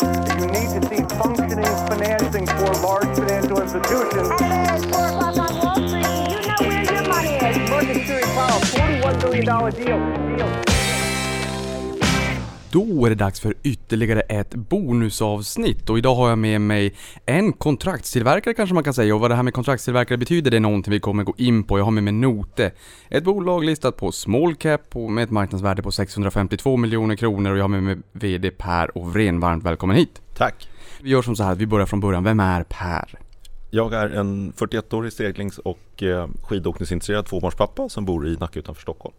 You need to see functioning financing for large financial institutions. And it's 4 o'clock on Wall Street. You know where your money is. Series Powell, $41 billion deal. deal. Då är det dags för ytterligare ett bonusavsnitt och idag har jag med mig en kontraktstillverkare kanske man kan säga och vad det här med kontraktstillverkare betyder det är någonting vi kommer gå in på. Jag har med mig Note, ett bolag listat på small cap och med ett marknadsvärde på 652 miljoner kronor och jag har med mig VD Per Ovren. Varmt välkommen hit! Tack. Vi gör som så här, vi börjar från början. Vem är Per? Jag är en 41-årig seglings och eh, skidåkningsintresserad tvåbarnspappa som bor i Nacka utanför Stockholm.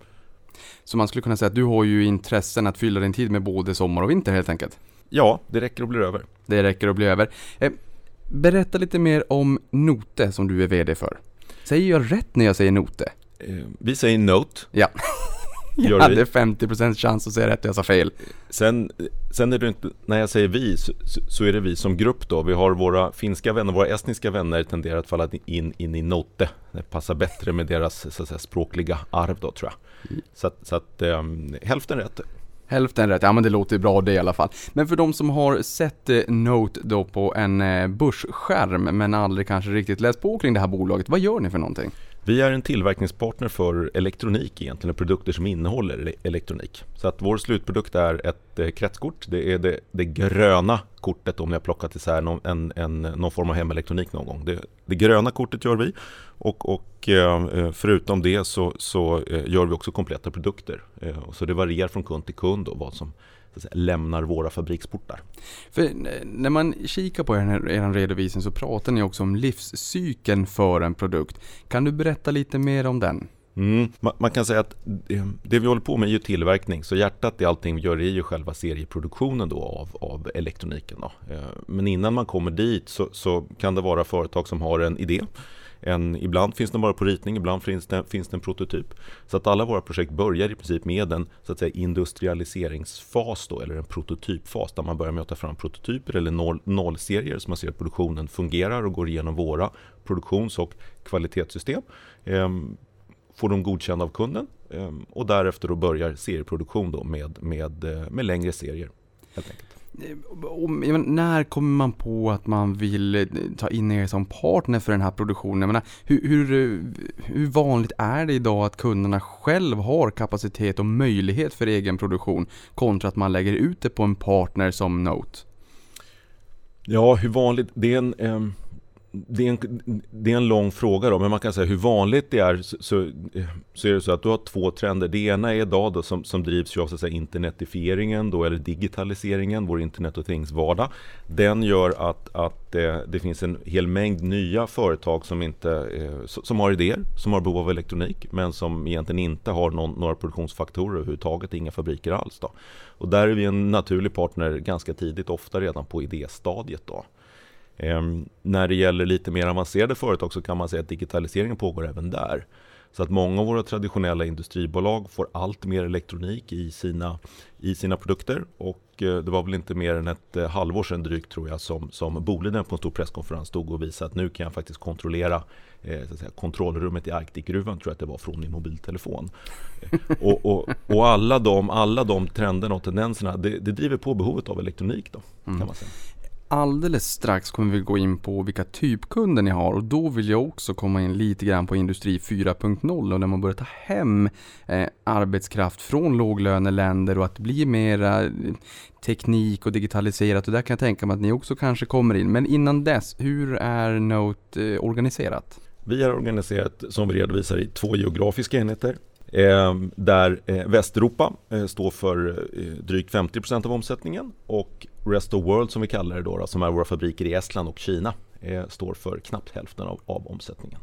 Så man skulle kunna säga att du har ju intressen att fylla din tid med både sommar och vinter helt enkelt. Ja, det räcker och blir över. Det räcker att bli över. Eh, berätta lite mer om Note som du är VD för. Säger jag rätt när jag säger Note? Eh, vi säger Note. Ja. Gör Jag vi. hade 50% chans att säga rätt och jag sa fel. Sen, sen är det inte, när jag säger vi så, så- är det vi som grupp då. Vi har våra finska vänner, våra estniska vänner tenderar att falla in, in i Note. Det passar bättre med deras att säga, språkliga arv då tror jag. Så att, så att um, hälften rätt. Hälften rätt, ja men det låter bra det i alla fall. Men för de som har sett eh, Note då på en eh, börsskärm men aldrig kanske riktigt läst på kring det här bolaget, vad gör ni för någonting? Vi är en tillverkningspartner för elektronik egentligen, produkter som innehåller elektronik. Så att vår slutprodukt är ett eh, kretskort. Det är det, det gröna kortet om ni har plockat isär någon, en, en, någon form av hemelektronik någon gång. Det, det gröna kortet gör vi och, och eh, eh, förutom det så, så gör vi också kompletta produkter. Så det varierar från kund till kund då, vad som säga, lämnar våra fabriksportar. För eh, när man kikar på er, er redovisning så pratar ni också om livscykeln för en produkt. Kan du berätta lite mer om den? Mm. Man, man kan säga att det, det vi håller på med är ju tillverkning. Så hjärtat i allting vi gör är ju själva serieproduktionen då av, av elektroniken. Då. Eh, Men innan man kommer dit så, så kan det vara företag som har en idé. En, ibland finns den bara på ritning, ibland finns det, finns det en prototyp. Så att alla våra projekt börjar i princip med en så att säga, industrialiseringsfas då, eller en prototypfas där man börjar med att ta fram prototyper eller noll, nollserier så man ser att produktionen fungerar och går igenom våra produktions och kvalitetssystem. Ehm, får de godkända av kunden ehm, och därefter då börjar serieproduktion då med, med, eh, med längre serier. Helt enkelt. Menar, när kommer man på att man vill eh, ta in er som partner för den här produktionen? Jag menar, hur, hur, eh, hur vanligt är det idag att kunderna själv har kapacitet och möjlighet för egen produktion kontra att man lägger ut det på en partner som Note? Ja, hur vanligt? Det är en, ehm, det är en, det är en lång fråga då, men man kan säga hur vanligt det är så, så, så är det så att du har två trender. Det ena är idag då som, som drivs ju av så att säga, internetifieringen då, eller digitaliseringen, vår internet och things vardag. Den gör att, att eh, det finns en hel mängd nya företag som, inte, eh, som har idéer, som har behov av elektronik, men som egentligen inte har någon, några produktionsfaktorer överhuvudtaget, inga fabriker alls. Då. Och där är vi en naturlig partner ganska tidigt, ofta redan på idéstadiet. Då. Ehm, när det gäller lite mer avancerade företag så kan man säga att digitaliseringen pågår även där. Så att många av våra traditionella industribolag får allt mer elektronik i sina, i sina produkter. Och eh, det var väl inte mer än ett eh, halvår sedan drygt tror jag som, som Boliden på en stor presskonferens stod och visade att nu kan jag faktiskt kontrollera eh, säga, kontrollrummet i Arktikgruvan tror jag att det var från min mobiltelefon. Eh, Och, och, och alla, de, alla de trenderna och tendenserna det, det driver på behovet av elektronik då, kan man säga. Alldeles strax kommer vi gå in på vilka typkunder ni har och då vill jag också komma in lite grann på industri 4.0 och när man börjar ta hem eh, arbetskraft från låglöneländer och att bli mera eh, teknik och digitaliserat och där kan jag tänka mig att ni också kanske kommer in. Men innan dess, hur är Note eh, organiserat? Vi är organiserat som vi redovisar i två geografiska enheter. Eh, där eh, Västeuropa eh, står för eh, drygt 50% av omsättningen och Rest of World som vi kallar det då, då som är våra fabriker i Estland och Kina eh, står för knappt hälften av, av omsättningen.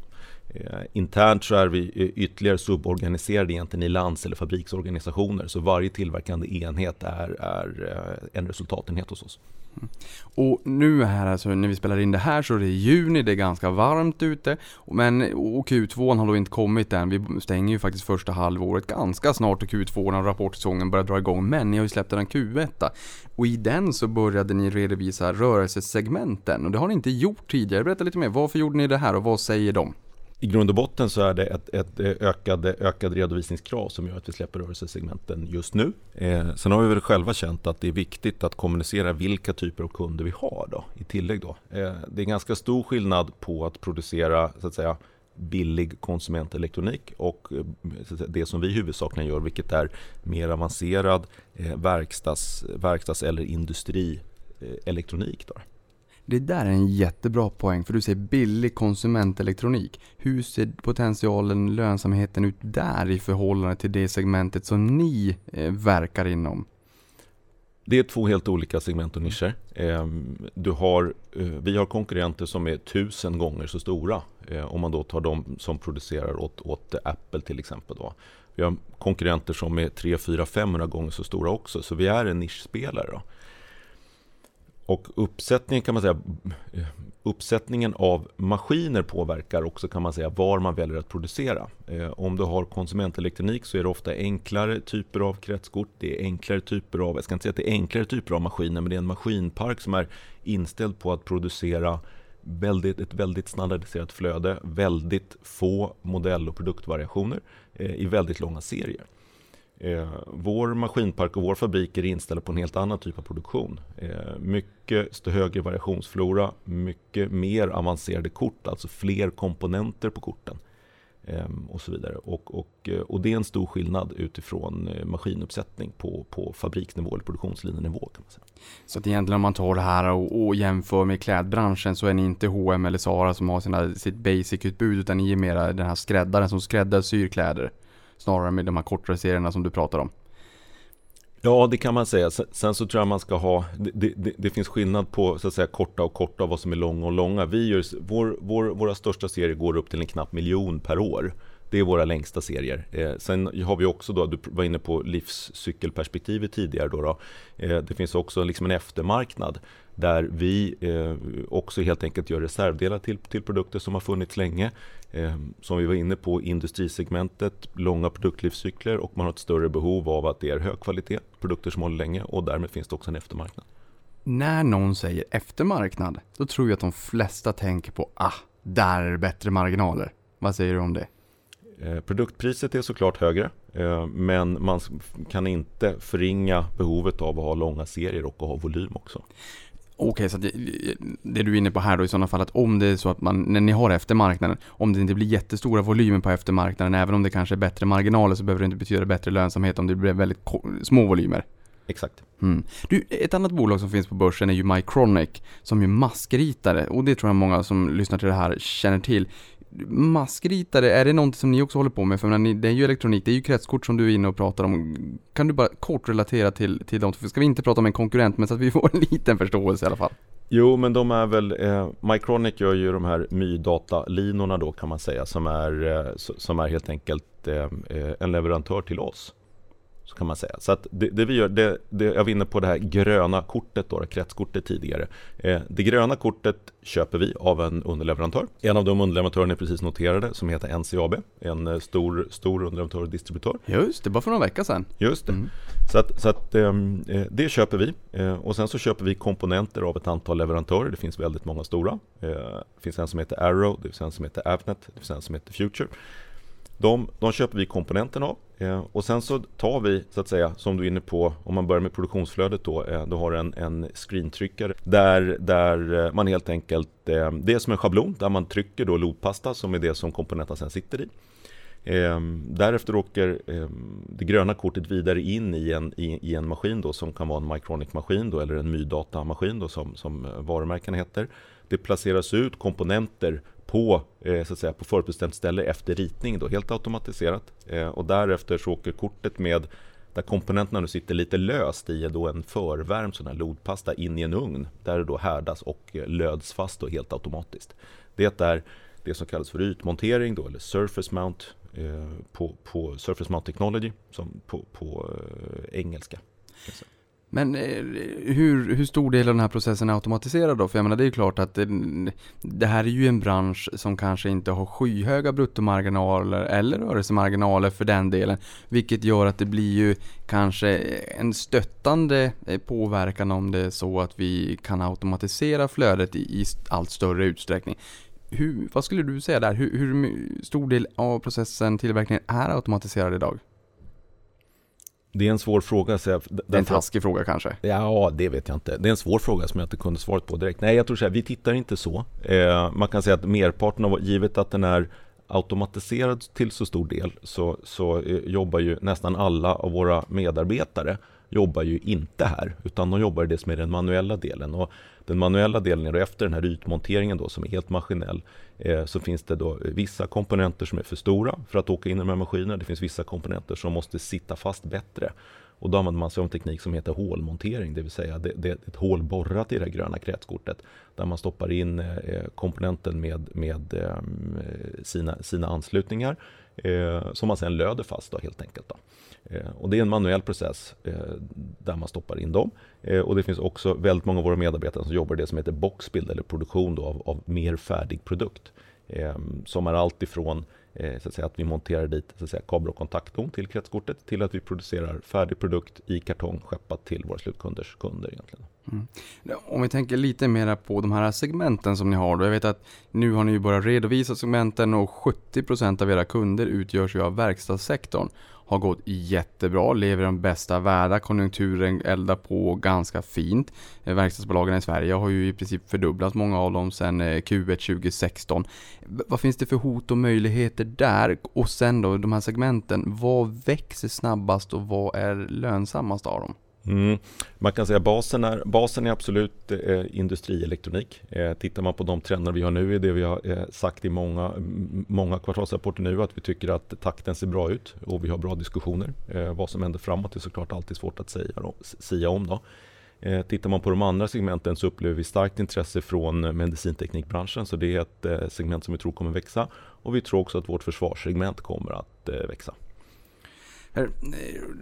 Eh, internt så är vi eh, ytterligare suborganiserade egentligen i lands eller fabriksorganisationer så varje tillverkande enhet är, är eh, en resultatenhet hos oss. Mm. Och nu här alltså, när vi spelar in det här så är det juni, det är ganska varmt ute. Men, och Q2 har då inte kommit än. Vi stänger ju faktiskt första halvåret ganska snart och Q2 när rapportsäsongen börjar dra igång. Men ni har ju släppt en Q1. Och i den så började ni redovisa rörelsesegmenten. Och det har ni inte gjort tidigare. Berätta lite mer, varför gjorde ni det här och vad säger de? I grund och botten så är det ett, ett eh, ökade, ökad redovisningskrav som gör att vi släpper rörelsesegmenten just nu. Eh, sen har vi väl själva känt att det är viktigt att kommunicera vilka typer av kunder vi har då, i tillägg. Då. Eh, det är ganska stor skillnad på att producera så att säga, billig konsumentelektronik och eh, det som vi huvudsakligen gör, vilket är mer avancerad eh, verkstads, verkstads eller industrielektronik. Eh, då. Det där är en jättebra poäng, för du säger billig konsumentelektronik. Hur ser potentialen, lönsamheten ut där i förhållande till det segmentet som ni eh, verkar inom? Det är två helt olika segment och nischer. Ehm, du har, eh, vi har konkurrenter som är tusen gånger så stora. Eh, om man då tar de som producerar åt, åt Apple till exempel. Då. Vi har konkurrenter som är 3, 4, 500 gånger så stora också. Så vi är en nischspelare. Då. Och uppsättningen kan man säga Uppsättningen av maskiner påverkar också kan man säga var man väljer att producera. Eh, om du har konsumentelektronik så är det ofta enklare typer av kretskort. Det är enklare typer av, jag ska inte säga att det är enklare typer av maskiner, men det är en maskinpark som är inställd på att producera väldigt, ett väldigt standardiserat flöde, väldigt få modell och produktvariationer eh, i väldigt långa serier. Eh, vår maskinpark och vår fabrik är inställda på en helt annan typ av produktion. Eh, mycket högre variationsflora, mycket mer avancerade kort, alltså fler komponenter på korten. Eh, och så vidare. Och, och, eh, och det är en stor skillnad utifrån eh, maskinuppsättning på, på fabriksnivå eller produktionslinjenivå. Kan man säga. Så att egentligen om man tar det här och, och jämför med klädbranschen så är ni inte H&M eller Zara som har sina, sitt basic-utbud utan ni är mera den här skräddaren som skräddarsyr kläder. Snarare med de här kortare serierna som du pratar om. Ja, det kan man säga. Sen så tror jag man ska ha, det, det, det, finns skillnad på så att säga korta och korta och vad som är långa och långa. Vi gör, vår, vår, våra största serier går upp till en knapp miljon per år. Det är våra längsta serier. Eh, sen har vi också då, du var inne på livscykelperspektivet tidigare då. då. Eh, det finns också liksom en eftermarknad där vi eh, också helt enkelt gör reservdelar till, till produkter som har funnits länge. Eh, som vi var inne på, industrisegmentet, långa produktlivscykler och man har ett större behov av att det är hög kvalitet, produkter som håller länge och därmed finns det också en eftermarknad. När någon säger eftermarknad, då tror jag att de flesta tänker på ah, där är det bättre marginaler. Vad säger du om det? Eh, produktpriset är såklart högre, eh, men man kan inte förringa behovet av att ha långa serier och att ha volym också. Okej, okay, så det, det, du är inne på här då i sådana fall att om det är så att man, när ni har eftermarknaden, om det inte blir jättestora volymer på eftermarknaden, även om det kanske är bättre marginaler så behöver det inte betyda bättre lönsamhet om det blir väldigt små volymer. Exakt. Mm. Du, ett annat bolag som finns på börsen är ju Mycronic, som är maskritare, och det tror jag många som lyssnar till det här känner till maskritare, är det någonting som ni också håller på med? För ni, det är ju elektronik, det är ju kretskort som du är inne och pratar om. Kan du bara kort relatera till, till dem? Ska vi inte prata om en konkurrent, men så att vi får en liten förståelse i alla fall. Jo, men de är väl, eh, Mycronic gör ju de här My-data-linorna då kan man säga, som är, eh, som är helt enkelt eh, eh en leverantör till oss kan man säga. Så att det, det vi gör, det, det, jag var inne på det här gröna kortet, då, kretskortet tidigare. Eh, det gröna kortet köper vi av en underleverantör. En av de underleverantörerna är precis noterade som heter NCAB, en eh, stor, stor underleverantör och distributör. Just det, bara för några veckor sedan. Just det. Mm. Så, att, så att, ehm, eh, det köper vi eh, och sen så köper vi komponenter av ett antal leverantörer. Det finns väldigt många stora. Eh, det finns en som heter Arrow, det finns en som heter Avnet, det finns en som heter Future. De, de köper vi komponenterna av eh, och sen så tar vi, så att säga, som du är inne på, om man börjar med produktionsflödet då, eh, du har en, en screentryckare där, där eh, man helt enkelt, eh, det är som en schablon där man trycker då lodpasta som är det som komponenterna sen sitter i. Eh, därefter åker eh, det gröna kortet vidare in i en, i, i, en maskin då, som kan vara en Mycronic-maskin då, eller en My-data-maskin då, som, som eh, varumärken heter. Det placeras ut komponenter på, eh, så att säga, på förutbestämt ställe efter ritning, då, helt automatiserat. Eh, och därefter så åker kortet med, där komponenterna nu sitter lite löst i då en förvärmd sån här lodpasta in i en ugn, där det då härdas och eh, löds fast då helt automatiskt. Det är det som kallas för ytmontering då, eller surface mount eh, på, på surface mount technology, som på, på eh, engelska. engelska. Men eh, hur, hur stor del av den här processen är automatiserad då? För jag menar det är ju klart att det, det, här är ju en bransch som kanske inte har skyhöga bruttomarginaler eller rörelsemarginaler för den delen. Vilket gör att det blir ju kanske en stöttande eh, påverkan om det är så att vi kan automatisera flödet i, i allt större utsträckning. hur, vad skulle du säga där? Hur, hur stor del av processen, tillverkningen, är automatiserad idag? Det är en svår fråga. Så jag, Det är en taskig fråga kanske. Ja, det vet jag inte. Det är en svår fråga som jag inte kunde svaret på direkt. Nej, jag tror så här, vi tittar inte så. Eh, man kan säga att merparten av, givet att den är automatiserad till så stor del, så, så eh, jobbar ju nästan alla av våra medarbetare jobbar ju inte här, utan de jobbar i det som är den manuella delen. Och den manuella delen är då efter den här ytmonteringen då, som är helt maskinell, eh, så finns det då vissa komponenter som är för stora för att åka in i de här maskinerna. Det finns vissa komponenter som måste sitta fast bättre. Och då använder man sig av en teknik som heter hålmontering, det vill säga det, det är ett hål borrat i det här gröna kretskortet där man stoppar in eh, komponenten med, med eh, sina, sina anslutningar eh, som man sedan löder fast då, helt enkelt. Då. Eh, och det är en manuell process eh, där man stoppar in dem. Eh, och det finns också väldigt många av våra medarbetare som jobbar i det som heter boxbuild eller produktion då av, av mer färdig produkt. Eh, som är allt ifrån eh, så att, säga, att vi monterar dit så att säga, kabel och kontaktdon till kretskortet till att vi producerar färdig produkt i kartong skeppat till våra slutkunders kunder egentligen. Mm. Om vi tänker lite mer på de här segmenten som ni har då. Jag vet att nu har ni ju börjat redovisa segmenten och 70% av era kunder utgörs ju av verkstadssektorn. Har gått jättebra, lever i de bästa världar, konjunkturen eldar på ganska fint. Eh, verkstadsbolagen i Sverige har ju i princip fördubblats, många av dem sedan eh, Q1 2016. Vad finns det för hot och möjligheter där? Och sen då de här segmenten, vad växer snabbast och vad är lönsammast av dem? Mm. Man kan säga basen är, basen är absolut eh, industrielektronik. Eh, tittar man på de trender vi har nu i det vi har eh, sagt i många, många kvartalsrapporter nu att vi tycker att takten ser bra ut och vi har bra diskussioner. Eh, vad som händer framåt är såklart alltid svårt att säga, då, sia om. Då. Eh, tittar man på de andra segmenten så upplever vi starkt intresse från medicinteknikbranschen så det är ett eh, segment som vi tror kommer växa och vi tror också att vårt försvarssegment kommer att eh, växa. Eh,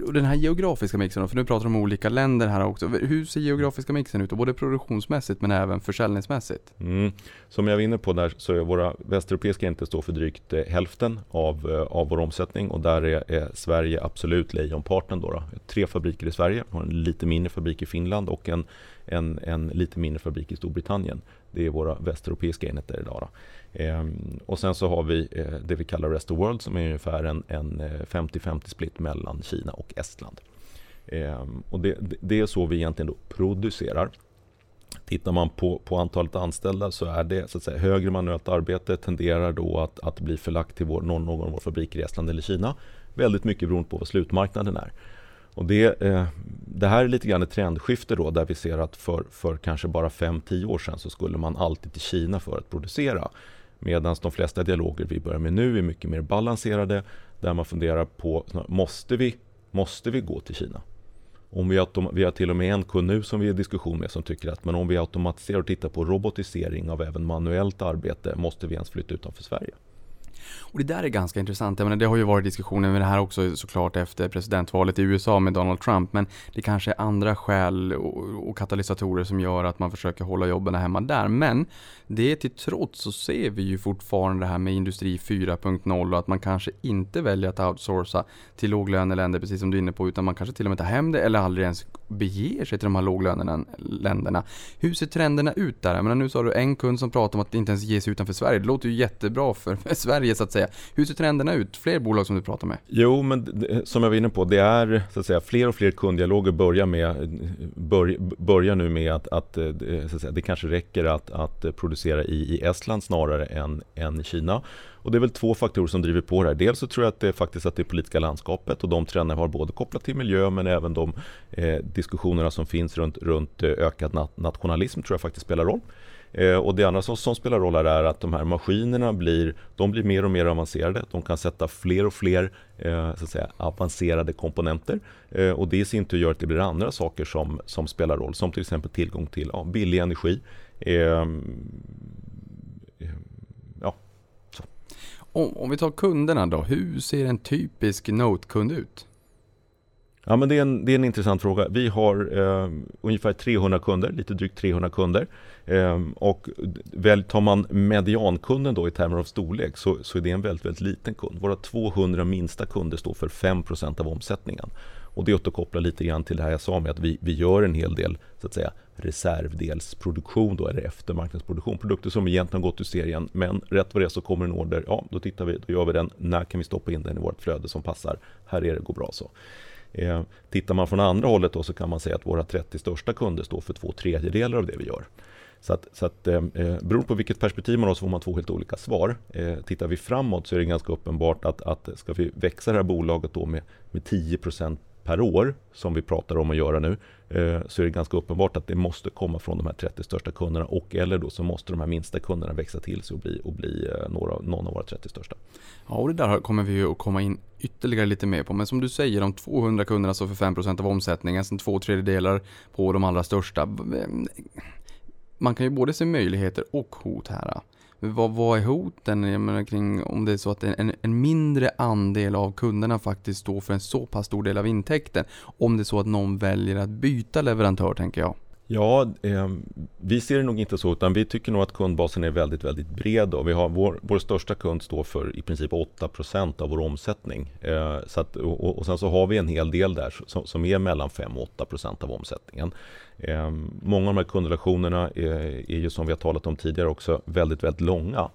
och den här geografiska mixen då, för nu pratar de om olika länder här också. Hur ser geografiska mixen ut? Både produktionsmässigt men även försäljningsmässigt. Mm. Som jag var inne på där så är våra västeuropeiska inte står för drygt eh, hälften av, eh, av vår omsättning och där är, är Sverige absolut lejonparten. Då, då. Tre fabriker i Sverige, har en lite mindre fabrik i Finland och en, en, en lite mindre fabrik i Storbritannien. Det är våra västeuropeiska enheter idag. Då. Ehm, och sen så har vi eh, det vi kallar Rest of World som är ungefär en, en eh, 50-50 split mellan Kina och Estland. Ehm, och det, det- det är så vi egentligen då producerar. Tittar man på, på antalet anställda så är det så att säga, högre manuellt arbete tenderar då att, att bli förlagt till vår, någon, någon av våra fabriker i Estland eller Kina. Väldigt mycket beroende på vad slutmarknaden är. Och det, eh, det här är lite grann ett trendskifte då där vi ser att för, för kanske bara 5-10 år sedan så skulle man alltid till Kina för att producera. Medan de flesta dialoger vi börjar med nu är mycket mer balanserade där man funderar på, måste vi, måste vi gå till Kina? Om vi, autom- vi har till och med en kund nu som vi är i diskussion med som tycker att men om vi automatiserar och tittar på robotisering av även manuellt arbete måste vi ens flytta utanför Sverige. Och det där är ganska intressant. Jag menar, det har ju varit diskussioner med det här också såklart efter presidentvalet i USA med Donald Trump. Men det kanske är andra skäl och, och katalysatorer som gör att man försöker hålla jobben hemma där. Men det till trots så ser vi ju fortfarande det här med industri 4.0 och att man kanske inte väljer att outsourca till låglöneländer precis som du är inne på utan man kanske till och med tar hem det eller aldrig ens beger sig till de här låglöneländerna. Hur ser trenderna ut där? Jag menar, nu sa du en kund som pratar om att inte ens ge sig utanför Sverige. Det låter ju jättebra för, för Sverige så att säga. Hur ser trenderna ut? Fler bolag som du pratar med? Jo, men som jag var inne på, det är så att säga, fler och fler kunddialoger börjar, med, bör, börjar nu med att, att, eh, så att säga, det kanske räcker att, att producera i, i Estland snarare än, än i Kina. Och det är väl två faktorer som driver på det här. Dels så tror jag att det är faktiskt att det politiska landskapet och de trenderna har både kopplat till miljö men även de eh, diskussionerna som finns runt, runt eh, ökad nat- nationalism tror jag faktiskt spelar roll. Eh, och det andra som, som spelar roll här är att de här maskinerna blir, de blir mer och mer avancerade. De kan sätta fler och fler eh, så att säga, avancerade komponenter. Eh, och det i sin tur gör att det blir andra saker som, som spelar roll. Som till exempel tillgång till ja, billig energi. Eh, ja, Om, om vi tar kunderna då. Hur ser en typisk Note-kund ut? Ja, men det, är en, det är en intressant fråga. Vi har eh, ungefär 300 kunder, lite drygt 300 kunder. Ehm, och väl, tar man mediankunden då i termer av storlek så, så är det en väldigt, väldigt liten kund. Våra 200 minsta kunder står för 5% av omsättningen. Och det återkopplar lite grann till det här jag sa med att vi, vi gör en hel del så att säga, reservdelsproduktion då, eller eftermarknadsproduktion. Produkter som egentligen har gått ur serien men rätt vad det är så kommer en order. Ja, då tittar vi, då gör vi den. När kan vi stoppa in den i vårt flöde som passar? Här är det, går bra så. Eh, tittar man från andra hållet då så kan man säga att våra 30 största kunder står för två tredjedelar av det vi gör. Så att, så att ehm, eh, beroende på vilket perspektiv man har så får man två helt olika svar. Eh, tittar vi framåt så är det ganska uppenbart att, att ska vi växa det här bolaget då med, med 10% per år, som vi pratar om att göra nu, eh, så är det ganska uppenbart att det måste komma från de här 30 största kunderna och eller då så måste de här minsta kunderna växa till sig och bli, och bli eh, några, någon av våra 30 största. Ja, och det där kommer vi ju att komma in ytterligare lite mer på. Men som du säger, de 200 kunderna står för 5% av omsättningen, sen två tredjedelar på de allra största. Man kan ju både se möjligheter och hot här. Vad, vad är hoten jag menar, kring om det är så att en, en mindre andel av kunderna faktiskt står för en så pass stor del av intäkten? Om det är så att någon väljer att byta leverantör tänker jag. Ja, eh, vi ser det nog inte så, utan vi tycker nog att kundbasen är väldigt, väldigt bred. Och Vi har vår, vår största kund står för i princip 8% av vår omsättning. Eh, så att, och, och, sen så har vi en hel del där som, som är mellan 5 och 8% av omsättningen. Eh, många av de här kundrelationerna är, är ju som vi har talat om tidigare också väldigt, väldigt långa.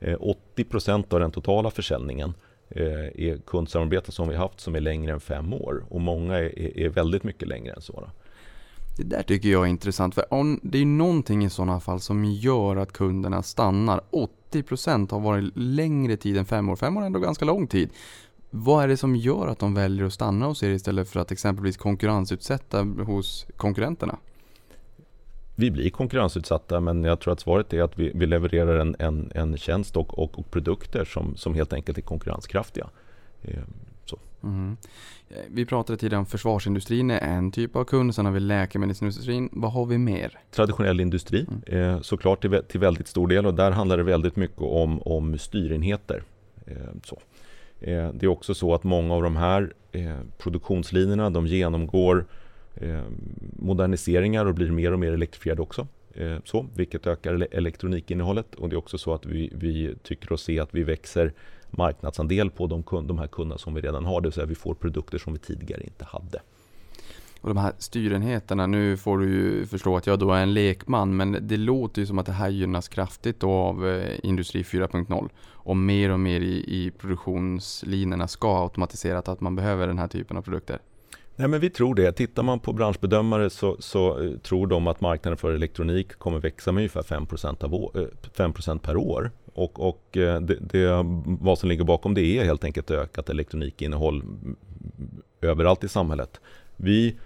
Eh, 80 % av den totala försäljningen eh, är kundsamarbeten som vi har haft som är längre än fem år och många är, är väldigt mycket längre än så. Det där tycker jag är intressant för om, det är någonting i sådana fall som gör att kunderna stannar. 80% har varit längre tid än fem år. Fem år är ändå ganska lång tid. Vad är det som gör att de väljer att stanna hos er istället för att exempelvis konkurrensutsätta hos konkurrenterna? Vi blir konkurrensutsatta men jag tror att svaret är att vi, vi levererar en, en, en tjänst och, och, och, produkter som, som helt enkelt är konkurrenskraftiga. Ehm, Mm. Vi pratade tidigare om försvarsindustrin är en typ av kund, sen har vi läkemedelsindustrin. Vad har vi mer? Traditionell industri, mm. eh, såklart till, väldigt stor del och där handlar det väldigt mycket om, om styrenheter. Eh, så. Eh, det är också så att många av de här produktionslinjerna de genomgår moderniseringar och blir mer och mer elektrifierade också. Så, vilket ökar elektronikinnehållet och det är också så att vi, vi tycker oss se att vi växer marknadsandel på de, kund, de här kunderna som vi redan har. Det vill säga vi får produkter som vi tidigare inte hade. Och de här styrenheterna, nu får du ju förstå att jag då är en lekman, men det låter ju som att det här gynnas kraftigt av eh, Industri 4.0. Och mer och mer i, i produktionslinjerna ska automatiserat att man behöver den här typen av produkter. Nej, men vi tror det. Tittar man på branschbedömare så, så eh, tror de att marknaden för elektronik kommer växa med ungefär 5, av, 5 eh, per år. Och, och eh, det, det, vad som ligger bakom det är helt enkelt ökat elektronikinnehåll överallt i samhället. Vi,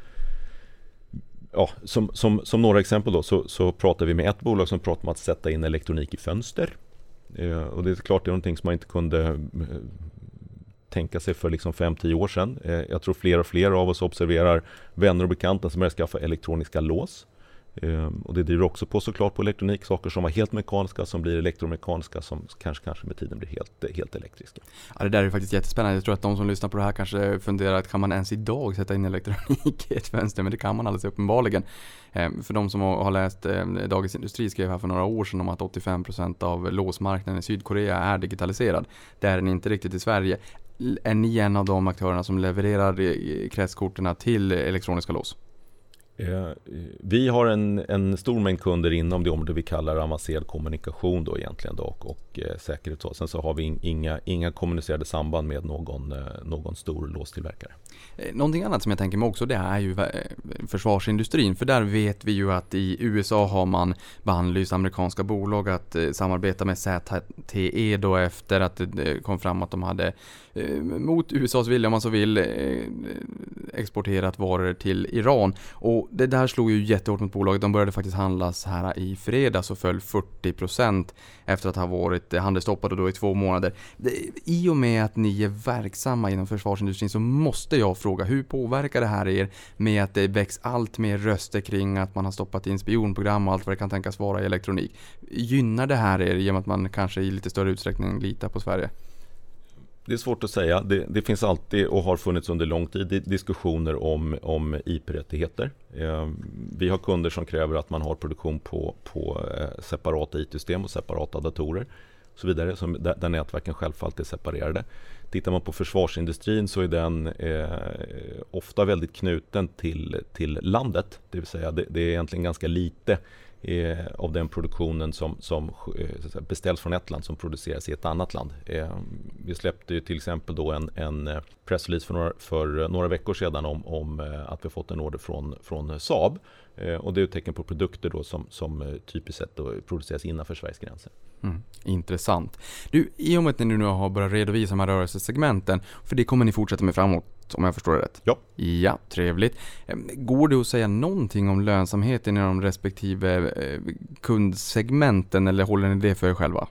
ja, som, som, som några exempel då, så, så pratar vi med ett bolag som pratar om att sätta in elektronik i fönster. Eh, och det är klart det är någonting som man inte kunde eh, tänka sig för liksom 5-10 år sedan. Eh, jag tror fler och fler av oss observerar vänner och bekanta som börjar skaffa elektroniska lås. Ehm, och det driver också på såklart på elektronik, saker som var helt mekaniska som blir elektromekaniska som kanske, kanske med tiden blir helt, helt elektriska. Ja, det där är faktiskt jättespännande. Jag tror att de som lyssnar på det här kanske funderar att kan man ens idag sätta in elektronik i ett fönster? Men det kan man alldeles uppenbarligen. Ehm, för de som har läst ehm, Dagens Industri skrev här för några år sedan om att 85% av låsmarknaden i Sydkorea är digitaliserad. Det är den inte riktigt i Sverige. Är ni en av de aktörerna som levererar eh, eh, kretskorten till elektroniska lås? Eh, vi har en, en stor mängd kunder inom det område vi kallar avancerad kommunikation då egentligen då, och, och eh, säkerhet. Sen så har vi inga, inga kommunicerade samband med någon, eh, någon stor låstillverkare. Eh, någonting annat som jag tänker mig också det är ju försvarsindustrin. För där vet vi ju att i USA har man bannlyst amerikanska bolag att samarbeta med ZTE då efter att det kom fram att de hade Eh, mot USAs vilja om man så vill eh, exporterat varor till Iran. Och det där slog ju jättehårt mot bolaget. De började faktiskt handlas här i fredags och föll 40% efter att ha varit handelsstoppade då i två månader. I och med att ni är verksamma inom försvarsindustrin så måste jag fråga, hur påverkar det här er med att det väcks allt mer röster kring att man har stoppat in spionprogram och allt vad det kan tänkas vara i elektronik? Gynnar det här er genom att man kanske i lite större utsträckning litar på Sverige? Det är svårt att säga. Det, det, finns alltid och har funnits under lång tid diskussioner om, om IP-rättigheter. Eh, vi har kunder som kräver att man har produktion på, på eh, separata IT-system och separata datorer. Och så vidare, som, där, där nätverken självfallet är separerade. Tittar man på försvarsindustrin så är den eh, ofta väldigt knuten till, till landet. Det vill säga det, det är egentligen ganska lite eh, av den produktionen som, som eh, beställs från ett land som produceras i ett annat land. Eh, vi släppte ju till exempel då en, en eh, pressrelease för några, för eh, några veckor sedan om, om eh, att vi fått en order från, från Saab. Eh, och det är ett tecken på produkter då som, som typiskt sett då produceras innanför Sveriges gränser. Mm, intressant. Du, i och med att ni nu har börjat redovisa de här rörelsesegmenten, för det kommer ni fortsätta med framåt om jag förstår det rätt? Ja. Ja, trevligt. Går det att säga någonting om lönsamheten i de respektive kundsegmenten eller håller ni det för er själva?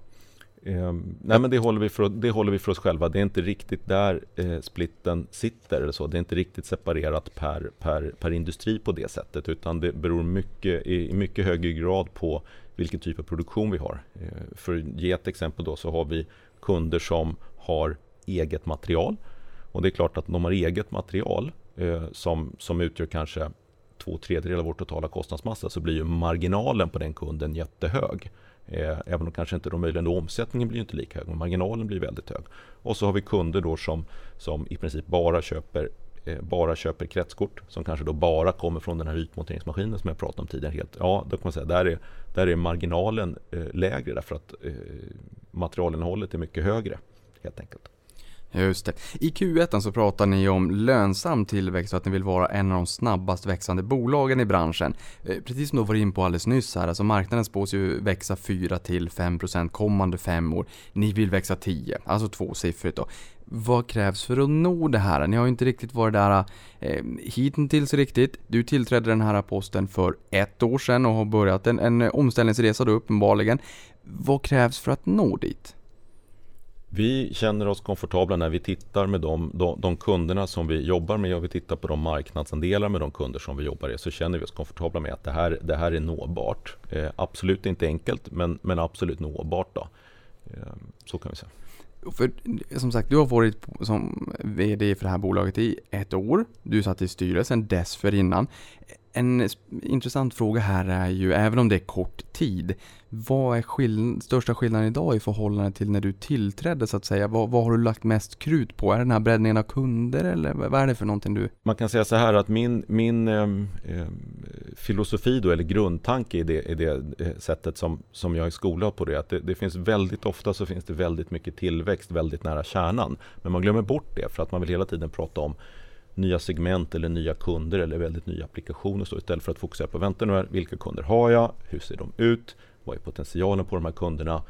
Eh, nej men det håller, vi för, det håller vi för oss själva. Det är inte riktigt där eh, splitten sitter. Eller så. Det är inte riktigt separerat per, per, per industri på det sättet. Utan det beror mycket, i, i mycket högre grad på vilken typ av produktion vi har. Eh, för att ge ett exempel då så har vi kunder som har eget material. Och det är klart att de har eget material eh, som, som utgör kanske två tredjedelar av vår totala kostnadsmassa så blir ju marginalen på den kunden jättehög. Eh, även om kanske inte då möjligen då omsättningen blir inte lika hög, men marginalen blir väldigt hög. Och så har vi kunder då som, som i princip bara köper eh, bara köper kretskort som kanske då bara kommer från den här ytmonteringsmaskinen som jag pratade om tidigare. Helt, ja, då kan man säga där är, där är marginalen eh, lägre därför att materialinnehållet är mycket högre helt enkelt. Just det. I Q1 så pratar ni om lönsam tillväxt och att ni vill vara en av de snabbast växande bolagen i branschen. Eh, precis som du var in på alldeles nyss här, alltså marknaden spås ju växa 4-5% kommande fem år. Ni vill växa 10, alltså tvåsiffrigt då. Vad krävs för att nå det här? Ni har ju inte riktigt varit där eh, hittills riktigt. Du tillträdde den här posten för ett år sedan och har börjat en, en omställningsresa då uppenbarligen. Vad krävs för att nå dit? Vi känner oss komfortabla när vi tittar med de, de, de, kunderna som vi jobbar med och vi tittar på de marknadsandelar med de kunder som vi jobbar med så känner vi oss komfortabla med att det här, det här är nåbart. Eh, absolut inte enkelt men, men absolut nåbart. Då. Eh, så kan vi säga. För som sagt, du har varit som VD för det här bolaget i ett år. Du satt i styrelsen dessförinnan. En intressant fråga här är ju, även om det är kort tid, vad är skill största skillnaden idag i förhållande till när du tillträdde så att säga? Vad, vad har du lagt mest krut på? Är det den här breddningen av kunder eller vad är det för någonting du? Man kan säga så här att min, min eh, filosofi då, eller grundtanke i det, i det eh, sättet som, som jag är skolad på det, att det, det finns väldigt ofta så finns det väldigt mycket tillväxt väldigt nära kärnan. Men man glömmer bort det för att man vill hela tiden prata om nya segment eller nya kunder eller väldigt nya applikationer så istället för att fokusera på vänta nu här, vilka kunder har jag, hur ser de ut, vad är potentialen på de här kunderna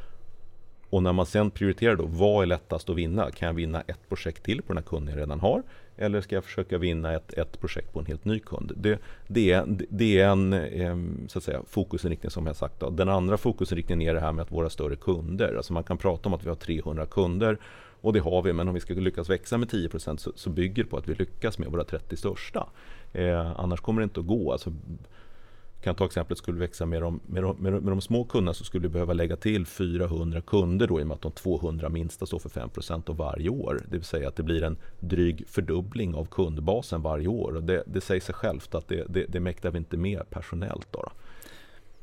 och när man sen prioriterar då, vad är lättast att vinna? Kan jag vinna ett projekt till på den här kunden jag redan har? Eller ska jag försöka vinna ett, ett projekt på en helt ny kund? Det, det är, det är en ehm, så att säga, fokusinriktning som jag sagt. Då. Den andra fokusinriktningen är det här med att våra större kunder. Alltså man kan prata om att vi har 300 kunder och det har vi, men om vi ska lyckas växa med 10% så, så bygger det på att vi lyckas med våra 30 största. Eh, annars kommer det inte att gå. Alltså, kan ta exemplet, skulle vi växa med de, med, de, med, de, med de små kunderna så skulle vi behöva lägga till 400 kunder då i och med att de 200 minsta står för 5% av varje år. Det vill säga att det blir en dryg fördubbling av kundbasen varje år. Och det, det säger sig självt att det, det, det mäktar vi inte med personellt. Då, då.